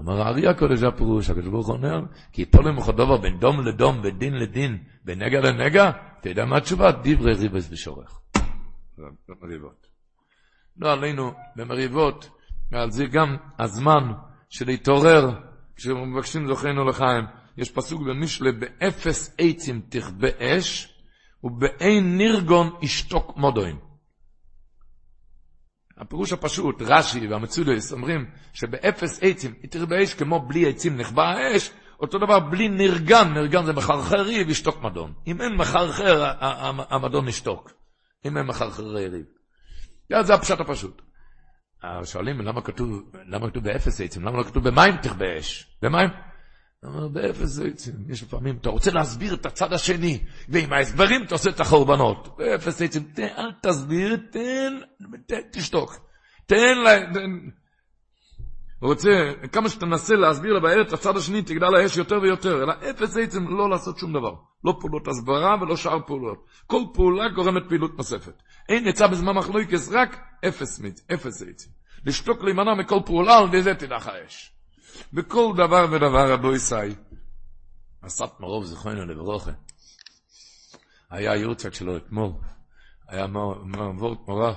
אומר הארי הקודש הפירוש, הקדוש ברוך הוא אומר, כי פולם וחדובר בין דום לדום, בין דין לדין, בין נגע לנגע, יודע מה התשובה? דברי ריבס ושורך. במריבות. לא עלינו במריבות, ועל זה גם הזמן של להתעורר, כשמבקשים זוכרנו לחיים. יש פסוק במשלי, באפס עצים תכבה אש, ובאין נירגון ישתוק מודוין. הפירוש הפשוט, רש"י והמצודס אומרים שבאפס עצים אש כמו בלי עצים נכבה האש, אותו דבר בלי נרגן, נרגן זה מחרחר ריב, ישתוק מדון. אם אין מחרחר, המדון ישתוק. אם אין מחרחר ריב. זה הפשט הפשוט. שואלים למה כתוב, למה כתוב באפס עצים, למה לא כתוב במים תכבה אש? במים? אומר, באפס עצים, יש לפעמים, אתה רוצה להסביר את הצד השני, ועם ההסברים אתה עושה את החורבנות. באפס עצים, תן, אל תסביר, תן, תשתוק. תן להם, הוא רוצה, כמה שתנסה להסביר לבאר את הצד השני, תגדל האש יותר ויותר, אלא אפס עצם לא לעשות שום דבר. לא פעולות הסברה ולא שאר פעולות. כל פעולה גורמת פעילות נוספת. אין עצה בזמן מחלוקת, רק אפס, אפס עצם. לשתוק להימנע מכל פעולה, על ידי זה תדח האש. בכל דבר ודבר רבו ישי. עשת מרוב זכרנו לברוכה. היה יורצק שלו אתמול. היה מעבור תמורה.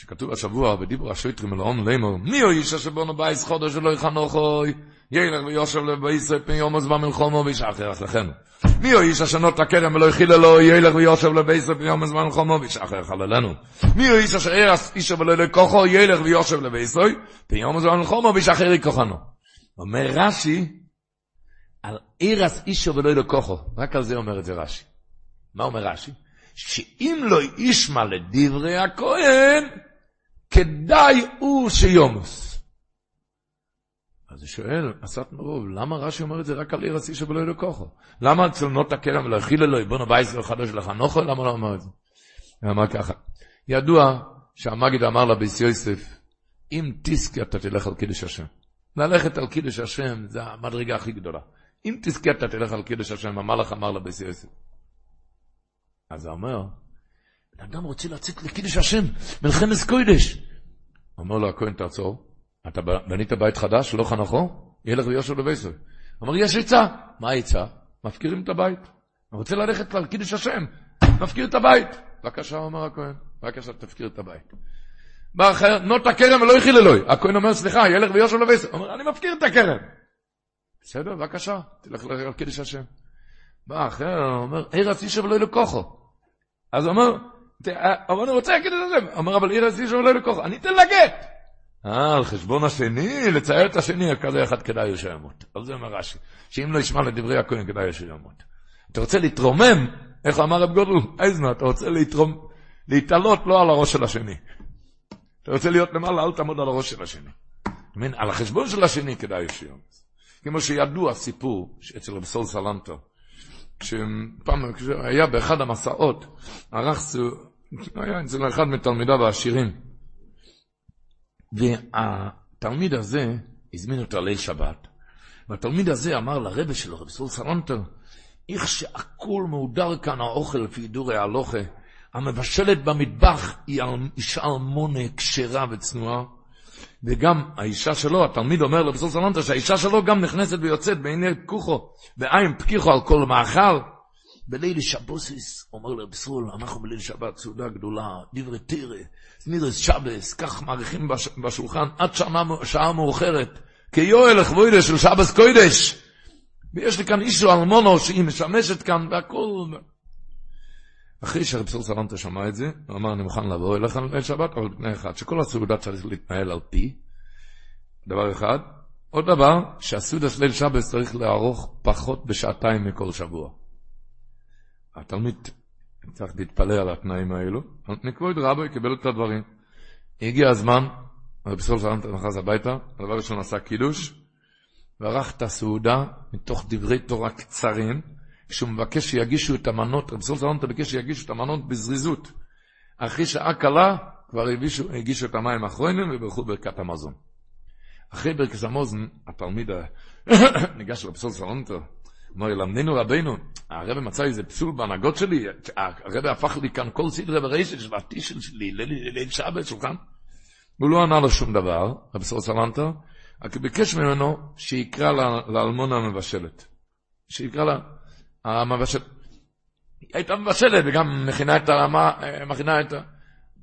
שכתוב השבוע, ודיברו השויטרים אל העון לאמור, מי הוא איש אשר בונו בייס חודש ולא יחנוכוי, ילך ויושב לבייס פן יום הזמן מלחומו וישחר אחריכנו. מי הוא איש אשר נוט הכרם ולא יחיל אלו, ילך ויושב לבייס פן יום הזמן מלחומו וישחר חללנו. מי הוא איש אשר ארס איש ולא לקוחו, ילך ויושב לבייס פן יום הזמן מלחומו וישחר יכוחנו. אומר רש"י, על ארס איש ולא לקוחו, רק על זה אומר את זה רש"י. מה אומר רש"י? שאם לא ישמע לדברי הכהן, כדאי הוא שיומוס. אז הוא שואל, עשת מרוב, למה רש"י אומר את זה רק על עיר השיא שבלא ידעו כוחו? למה אצל נוט הכרם ולא הכיל אלוהי בונו בייס וחדש לחנוכו? למה לא אמר את זה? הוא אמר ככה, ידוע שהמגיד אמר לביס יוסף, אם תסקי אתה תלך על קידוש השם. ללכת על קידוש השם, זה המדרגה הכי גדולה. אם תזכה אתה תלך על קידוש השם, המלאך אמר לבית יוסף. אז הוא אומר, בן אדם רוצה לצאת לקידוש השם, מלחמת קוידש. אומר לו הכהן, תעצור, אתה בנית בית חדש, לא חנכו? ילך ויושב לבייסוי. אומר, יש עצה. מה העצה? מפקירים את הבית. אני רוצה ללכת על קידוש השם, מפקיר את הבית. בבקשה, אומר הכהן, בבקשה, תפקיר את הבית. בא אחר, נות הכרם ולא הכיל אלוהי. הכהן אומר, סליחה, ילך ויושב לבייסוי. אומר, אני מפקיר את הכרם. בסדר, בבקשה, תלך על קידוש השם. בא אחר, אומר, עיר איש ולא לקוחו. אז הוא אומר, אבל אני רוצה להגיד את זה. אומר, אבל עיר איש ולא לקוחו. אני אתן לה גט. אה, על חשבון השני, לצייר את השני, כזה אחד כדאי שימות. על זה אומר רש"י, שאם לא ישמע לדברי הכהן, כדאי שימות. אתה רוצה להתרומם, איך אמר רב גודל? אייזנר, אתה רוצה להתרום, להתעלות לא על הראש של השני. אתה רוצה להיות למעלה, אל תעמוד על הראש של השני. על החשבון של השני כדאי שימות. כמו שידוע סיפור אצל רב סול סלנטו, כשפעם, כשהיה באחד המסעות, ערך, היה אצל אחד מתלמידיו העשירים, והתלמיד הזה הזמין אותו ליל שבת, והתלמיד הזה אמר לרבה שלו, רב סול סלנטו, איך שהכול מהודר כאן האוכל לפי דורי ההלוכה, המבשלת במטבח היא אישה אלמונה כשרה וצנועה, וגם האישה שלו, התלמיד אומר לבסוס אלונטה, שהאישה שלו גם נכנסת ויוצאת בעיני כוחו, בעין פקיחו על כל מאכל. בליל שבוסיס, אומר לבסול, אנחנו בליל שבת, סעודה גדולה, דברי תרא, מירס שבס, כך מעריכים בשולחן עד שעה, שעה מאוחרת, כיואל לכבוידש של שבס קוידש. ויש לי כאן אישו אלמונו שהיא משמשת כאן, והכל... אחרי שרב סלנטה שמע את זה, הוא אמר, אני מוכן לבוא אליך ליל שבת, אבל בתנאי אחד, שכל הסעודה צריך להתנהל על פי, דבר אחד. עוד דבר, שהסעודת ליל שבת צריך לערוך פחות בשעתיים מכל שבוע. התלמיד צריך להתפלא על התנאים האלו, נקבוד רבו יקבל את הדברים. הגיע הזמן, רב סלנטה נכנס הביתה, הדבר ראשון עשה קידוש, וערך את הסעודה מתוך דברי תורה קצרים, כשהוא מבקש שיגישו את המנות, רב סולטן אלונטה ביקש שיגישו את המנות בזריזות. אחרי שעה קלה כבר הגישו, הגישו את המים האחרונים וברכו ברכת המזון. אחרי ברכת המזון, התלמיד [COUGHS] ניגש לרב סולטן אלונטה, אמר, ילמדנו רבנו, הרב מצא איזה פסול בהנהגות שלי, הרב הפך לי כאן כל סדרי ורשת של הטישל שלי, ליל שבת שולחן. הוא לא ענה לו שום דבר, רב סולטן אלונטה, רק ביקש ממנו שיקרא לאלמונה המבשלת. שיקרא לה, המבשלת. היא הייתה מבשלת וגם מכינה את הרמה, מכינה את ה...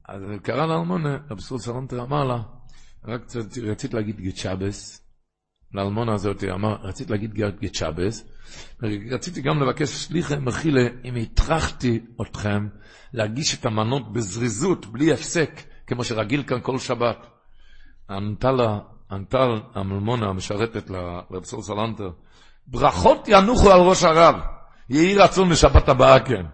אז קרא לאלמונה, רב סול סלונטר אמר לה, רק רצית להגיד גט שבס, לאלמונה הזאת, אמר, רצית להגיד גט שבס, רציתי גם לבקש סליחה מחילה, אם הטרחתי אתכם להגיש את המנות בזריזות, בלי הפסק, כמו שרגיל כאן כל שבת. ענתה לה, ענתה המלמונה המשרתת לרב סול סלנטר, ברכות ינוחו על ראש הרב. יהי רצון לשבת הבאה כן.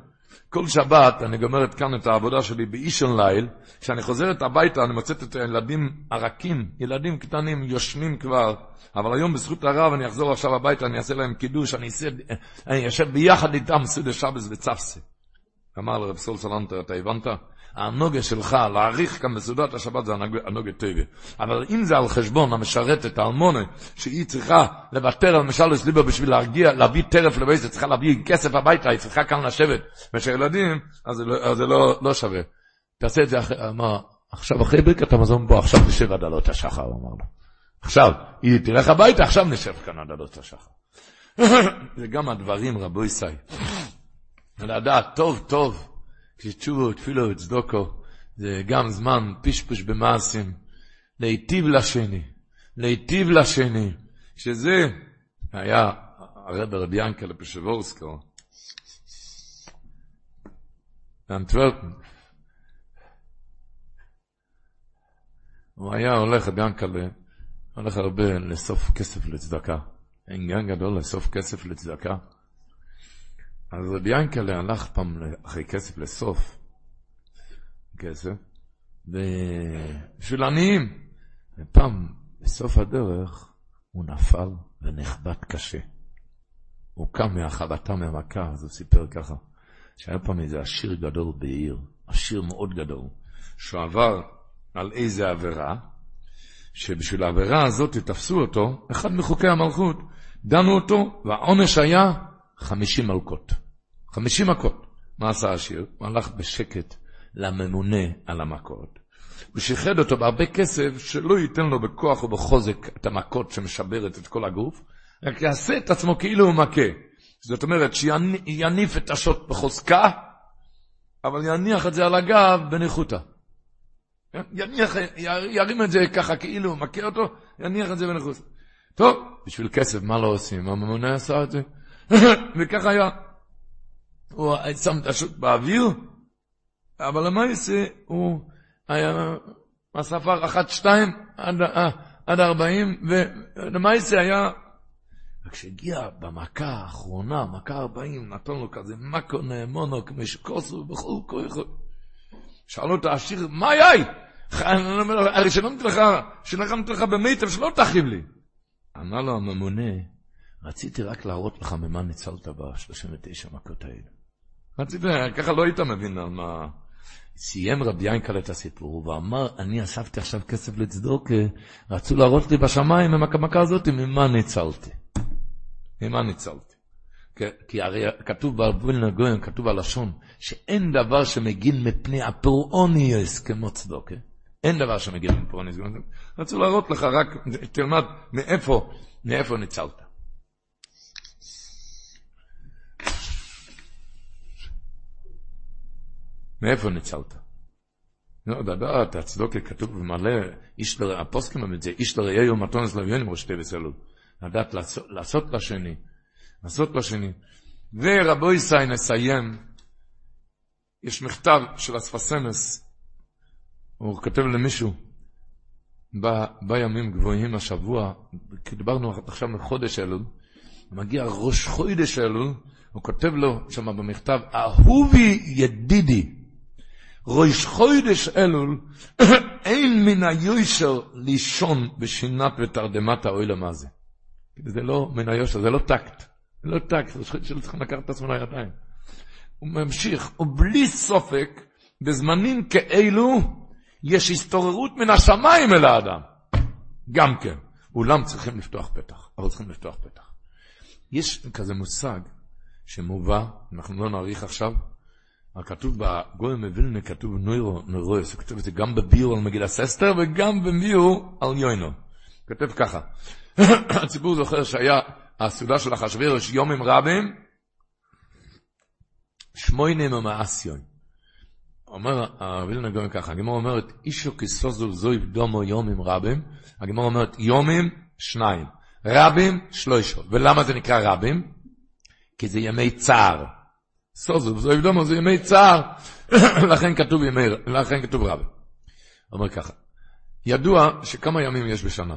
כל שבת אני גומרת כאן את העבודה שלי באישון ליל, כשאני חוזרת הביתה אני מוצאת את הילדים הרכים, ילדים קטנים יושנים כבר, אבל היום בזכות הרב אני אחזור עכשיו הביתה, אני אעשה להם קידוש, אני, אני אשב ביחד איתם סעודה שבס וצפסי. אמר לרב סול סלנטר, אתה הבנת? הנוגה שלך להעריך כאן בסעודת השבת זה הנוגה טבע. אבל אם זה על חשבון המשרתת, האלמונה, שהיא צריכה לוותר על משלוש ליבר בשביל להרגיע, להביא טרף לבית, צריכה להביא כסף הביתה, היא צריכה כאן לשבת. ושילדים, אז זה, לא, אז זה לא, לא שווה. תעשה את זה אחרי, אמר, עכשיו אחרי ברכת המזון בוא, עכשיו נשב עד עלות השחר, אמר לו. עכשיו, היא תלך הביתה, עכשיו נשב כאן עד עלות השחר. [COUGHS] זה גם הדברים, רבו ישי. לדעת טוב טוב. כשתשובו, תפילו וצדוקו, זה גם זמן פשפוש במעשים, להיטיב לשני, להיטיב לשני, שזה היה הרב רבי ינקל פשבורסקו, באנטוורפן. הוא היה הולך, רבי ינקל, הולך הרבה לאסוף כסף לצדקה. גן גדול לאסוף כסף לצדקה. אז רבי ינקלה הלך פעם אחרי כסף לסוף כסף, בשביל עניים. ופעם, בסוף הדרך, הוא נפל ונחבט קשה. הוא קם מהחבטה מהמכה, אז הוא סיפר ככה, שהיה פעם איזה עשיר גדול בעיר, עשיר מאוד גדול, שהוא עבר על איזה עבירה, שבשביל העבירה הזאת תפסו אותו, אחד מחוקי המלכות, דנו אותו, והעונש היה 50 מלכות. 50 מכות. מה עשה השיר? הוא הלך בשקט לממונה על המכות. הוא שיחד אותו בהרבה כסף, שלא ייתן לו בכוח ובחוזק את המכות שמשברת את כל הגוף, רק יעשה את עצמו כאילו הוא מכה. זאת אומרת, שיניף את השוט בחוזקה, אבל יניח את זה על הגב בניחותא. יניח, ירים את זה ככה כאילו הוא מכה אותו, יניח את זה בניחותא. טוב, בשביל כסף מה לא עושים? הממונה עשה את זה. [LAUGHS] וככה היה. הוא שם את השוט באוויר, אבל למעשה הוא היה ספר אחת, שתיים, עד, אה, עד ארבעים, ולמעשה היה, כשהגיע במכה האחרונה, מכה ארבעים, נתן לו כזה מקו נאמונו, כמשקוסו בכל כוחו. שאלו את העשיר, מה היה? הרי שלמתי לך, שלחמתי לך במיטב, שלא תכאיב לי. אמר לו הממונה, רציתי רק להראות לך ממה ניצלת ב-39 מכות האלה. רציתי, ככה לא היית מבין על מה... סיים רבי ינקל את הסיפור, ואמר, אני אספתי עכשיו כסף לצדוקה, רצו להראות לי בשמיים עם המכה הזאת, ממה ניצלתי. ממה ניצלתי. כי הרי כתוב בבולנה גויים, כתוב הלשון, שאין דבר שמגין מפני הפרעוניוס כמו צדוקה. אין דבר שמגין מפני הפרעוניוס כמו צדוקה. רצו להראות לך רק, תלמד מאיפה, מאיפה ניצלת. מאיפה ניצלת? לא, לדעת, הצדוקה כתוב במלא, הפוסקים את זה, איש לרעיהו מתונס לוויונים ראשי וסלול. לדעת לעשות, לשני, לעשות לשני. ורבו ישי נסיים, יש מכתב של אספסמס, הוא כותב למישהו, בימים גבוהים השבוע, כי דיברנו עכשיו מחודש אלול, מגיע ראש חודש אלול, הוא כותב לו שם במכתב, אהובי ידידי, ראש חודש אלול, [COUGHS] אין מן היושר לישון בשינת ותרדמת האוילם הזה. זה לא מן היושר, זה לא טקט. זה לא טקט, זה שלא צריכים לקחת את עצמו לידיים. הוא ממשיך, ובלי סופק, בזמנים כאלו, יש הסתוררות מן השמיים אל האדם. גם כן. אולם צריכים לפתוח פתח, אבל צריכים לפתוח פתח. יש כזה מושג שמובא, אנחנו לא נאריך עכשיו, כתוב בגוי מווילנה, כתוב נוירו, נוירויס, הוא כתוב את זה גם בביור על מגילה ססטר וגם בביור על יוינו. כותב ככה, הציבור זוכר שהיה הסעודה של אחשוורוש יומים רבים, שמוינים ומאסיון. אומר הווילנה גוי ככה, הגמור אומרת, אישו כסוזו זויב דומו יומים רבים, הגמור אומרת יומים שניים, רבים שלושו. ולמה זה נקרא רבים? כי זה ימי צער. סוזוב, זו יבדומו, זה ימי צער, [COUGHS] לכן כתוב ימי, לכן כתוב רב. אומר ככה, ידוע שכמה ימים יש בשנה?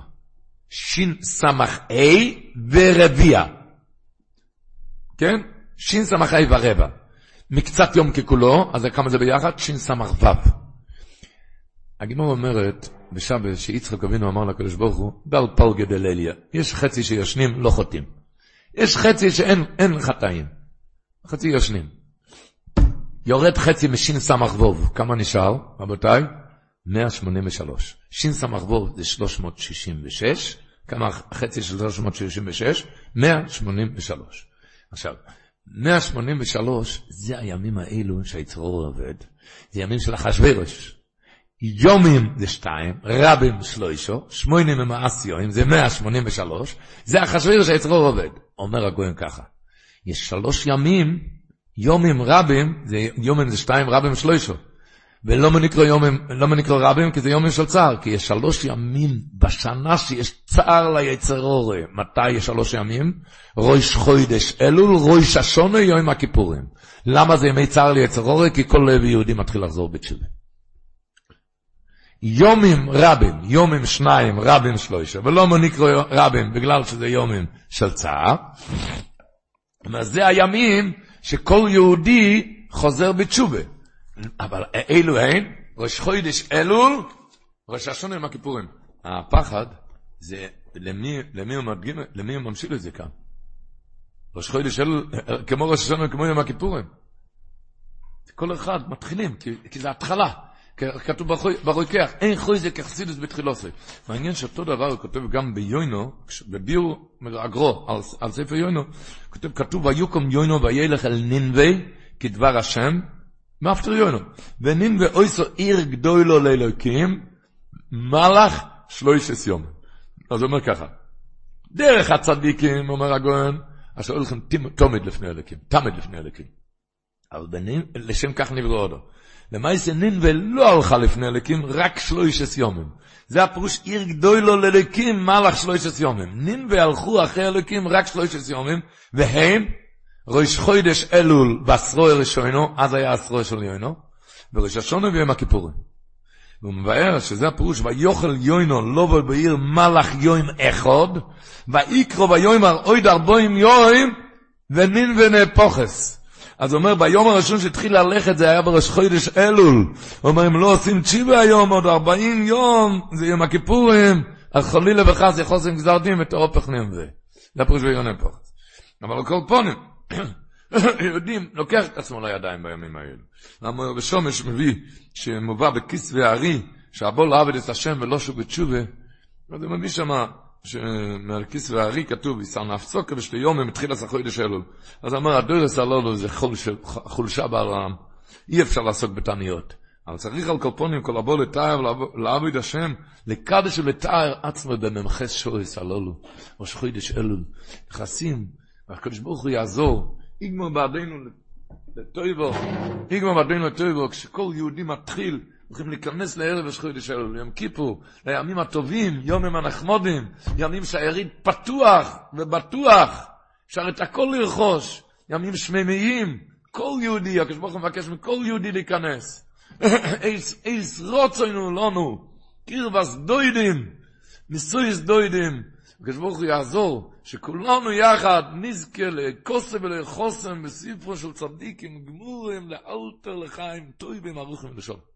A ורביע. כן? A ורבע. מקצת יום ככולו, אז כמה זה ביחד? שין סמך ו'. הגמור אומרת, בשבת, שיצחק אבינו אמר לקדוש ברוך הוא, בל פלגה דלליה. יש חצי שישנים, לא חוטאים. יש חצי שאין חטאים. חצי ישנים. יורד חצי סמך ווב, כמה נשאר, רבותיי? 183. שין סמך ווב זה 366, כמה חצי של 366? 183. עכשיו, 183 זה הימים האלו שהיצרור עובד, זה ימים של אחשוורוש. יומים זה שתיים, רבים שלושו, שמונים ומאסיונים זה 183, זה אחשוורוש שהיצרור עובד. אומר הגויים ככה, יש שלוש ימים, יומים רבים, זה, יומים זה שתיים, רבים שלושה. ולא נקרא יומים, לא נקרא רבים, כי זה יומים של צער, כי יש שלוש ימים בשנה שיש צער ליצר אורי. מתי יש שלוש ימים? ראש חוידש אלול, ראש השונה, יום הכיפורים. למה זה ימי צער ליצר אורי? כי כל לב יהודי מתחיל לחזור בתשובה. יומים רבים, יומים שניים, רבים שלושה, ולא נקרא רבים, בגלל שזה יומים של צער. אז זה הימים שכל יהודי חוזר בתשובה. אבל אלו אין, ראש חודש אלול, ראש השונה עם הכיפורים. הפחד זה למי, למי הוא מדגים, למי הוא ממשיל את זה כאן. ראש חודש אלול, כמו ראש השונה, כמו יום הכיפורים. כל אחד מתחילים, כי, כי זה התחלה. כתוב ברוקח, אין חויזק כחסידס בתחילוסי. מעניין שאותו דבר הוא כותב גם ביוינו, בביור מגרו על, על ספר יוינו, כותב, כתוב ויקום יוינו וילך אל נינבי כדבר השם, מאפטר יוינו. ונינבי אויסו עיר גדולו לאלוקים, מלאך שלוישס יום. אז הוא אומר ככה, דרך הצדיקים, אומר הגויין, אשר הולכים תומד לפני אלוקים, תמד לפני אלוקים. אבל בנין, לשם כך נבראו אותו. למעשה נינווה לא הלכה לפני אלוקים, רק שלושס יומים. זה הפירוש עיר גדולו לאלוקים, מלך שלושס יומים. נינווה הלכו אחרי אלוקים רק שלושס יומים, והם ראש חוידש אלול בעשרו הראשונו, אז היה עשרו של יוינו, וראש השונו ויום הכיפורים. והוא מבאר שזה הפירוש, ויוכל יוינו לא בעיר מלך יוים אחד, ויקרו ויאמר אויד ארבעים יוים, ונין ונהפוכס. אז הוא אומר, ביום הראשון שהתחיל ללכת זה היה בראש חודש אלול. הוא אומר, אם לא עושים צ'יבה היום, עוד ארבעים יום, זה יום הכיפורים, אז חלילה וחס יכול לעשות גזר דין ותורו פחנים זה. זה הפירוש ויונה פוחס. אבל כל פונים, [COUGHS] יהודים, לוקח את עצמו לידיים בימים האלו. למה בשומש מביא, שמובא בכיס וערי, שהבוא לעבד את השם ולא שוב בתשובה, אז הוא מביא שמה, שמהכיס והארי כתוב, יסר נפסוקה בשתי יום, מתחיל הסחוידש אלול. אז אמר, הדורס הלולו זה חולשה בעולם, אי אפשר לעסוק בתעניות. אבל צריך על קופונים כל הבוא לתאר לעבוד השם, לקדש ולתאר עצמו בממחס שויס הלולו, ראש חוידש אלול, נכנסים, והקדוש ברוך הוא יעזור, יגמר בעדינו לטויבו, יגמר בעדינו לטויבו, כשכל יהודי מתחיל, הולכים להיכנס לערב השחוידי שלו, ליום כיפור, לימים הטובים, יומים הנחמודים, ימים שהיריד פתוח ובטוח, אפשר את הכל לרכוש, ימים שמימיים, כל יהודי, הקדוש ברוך הוא מבקש מכל יהודי להיכנס. [COUGHS] איס רוצנו לנו, קירבס דוידים, ניסויס דוידים, הקדוש ברוך הוא יעזור, שכולנו יחד נזכה לכוסם ולחוסם בספרו של צדיקים גמורים לאלתר לחיים, טויבים ארוכים ולשון.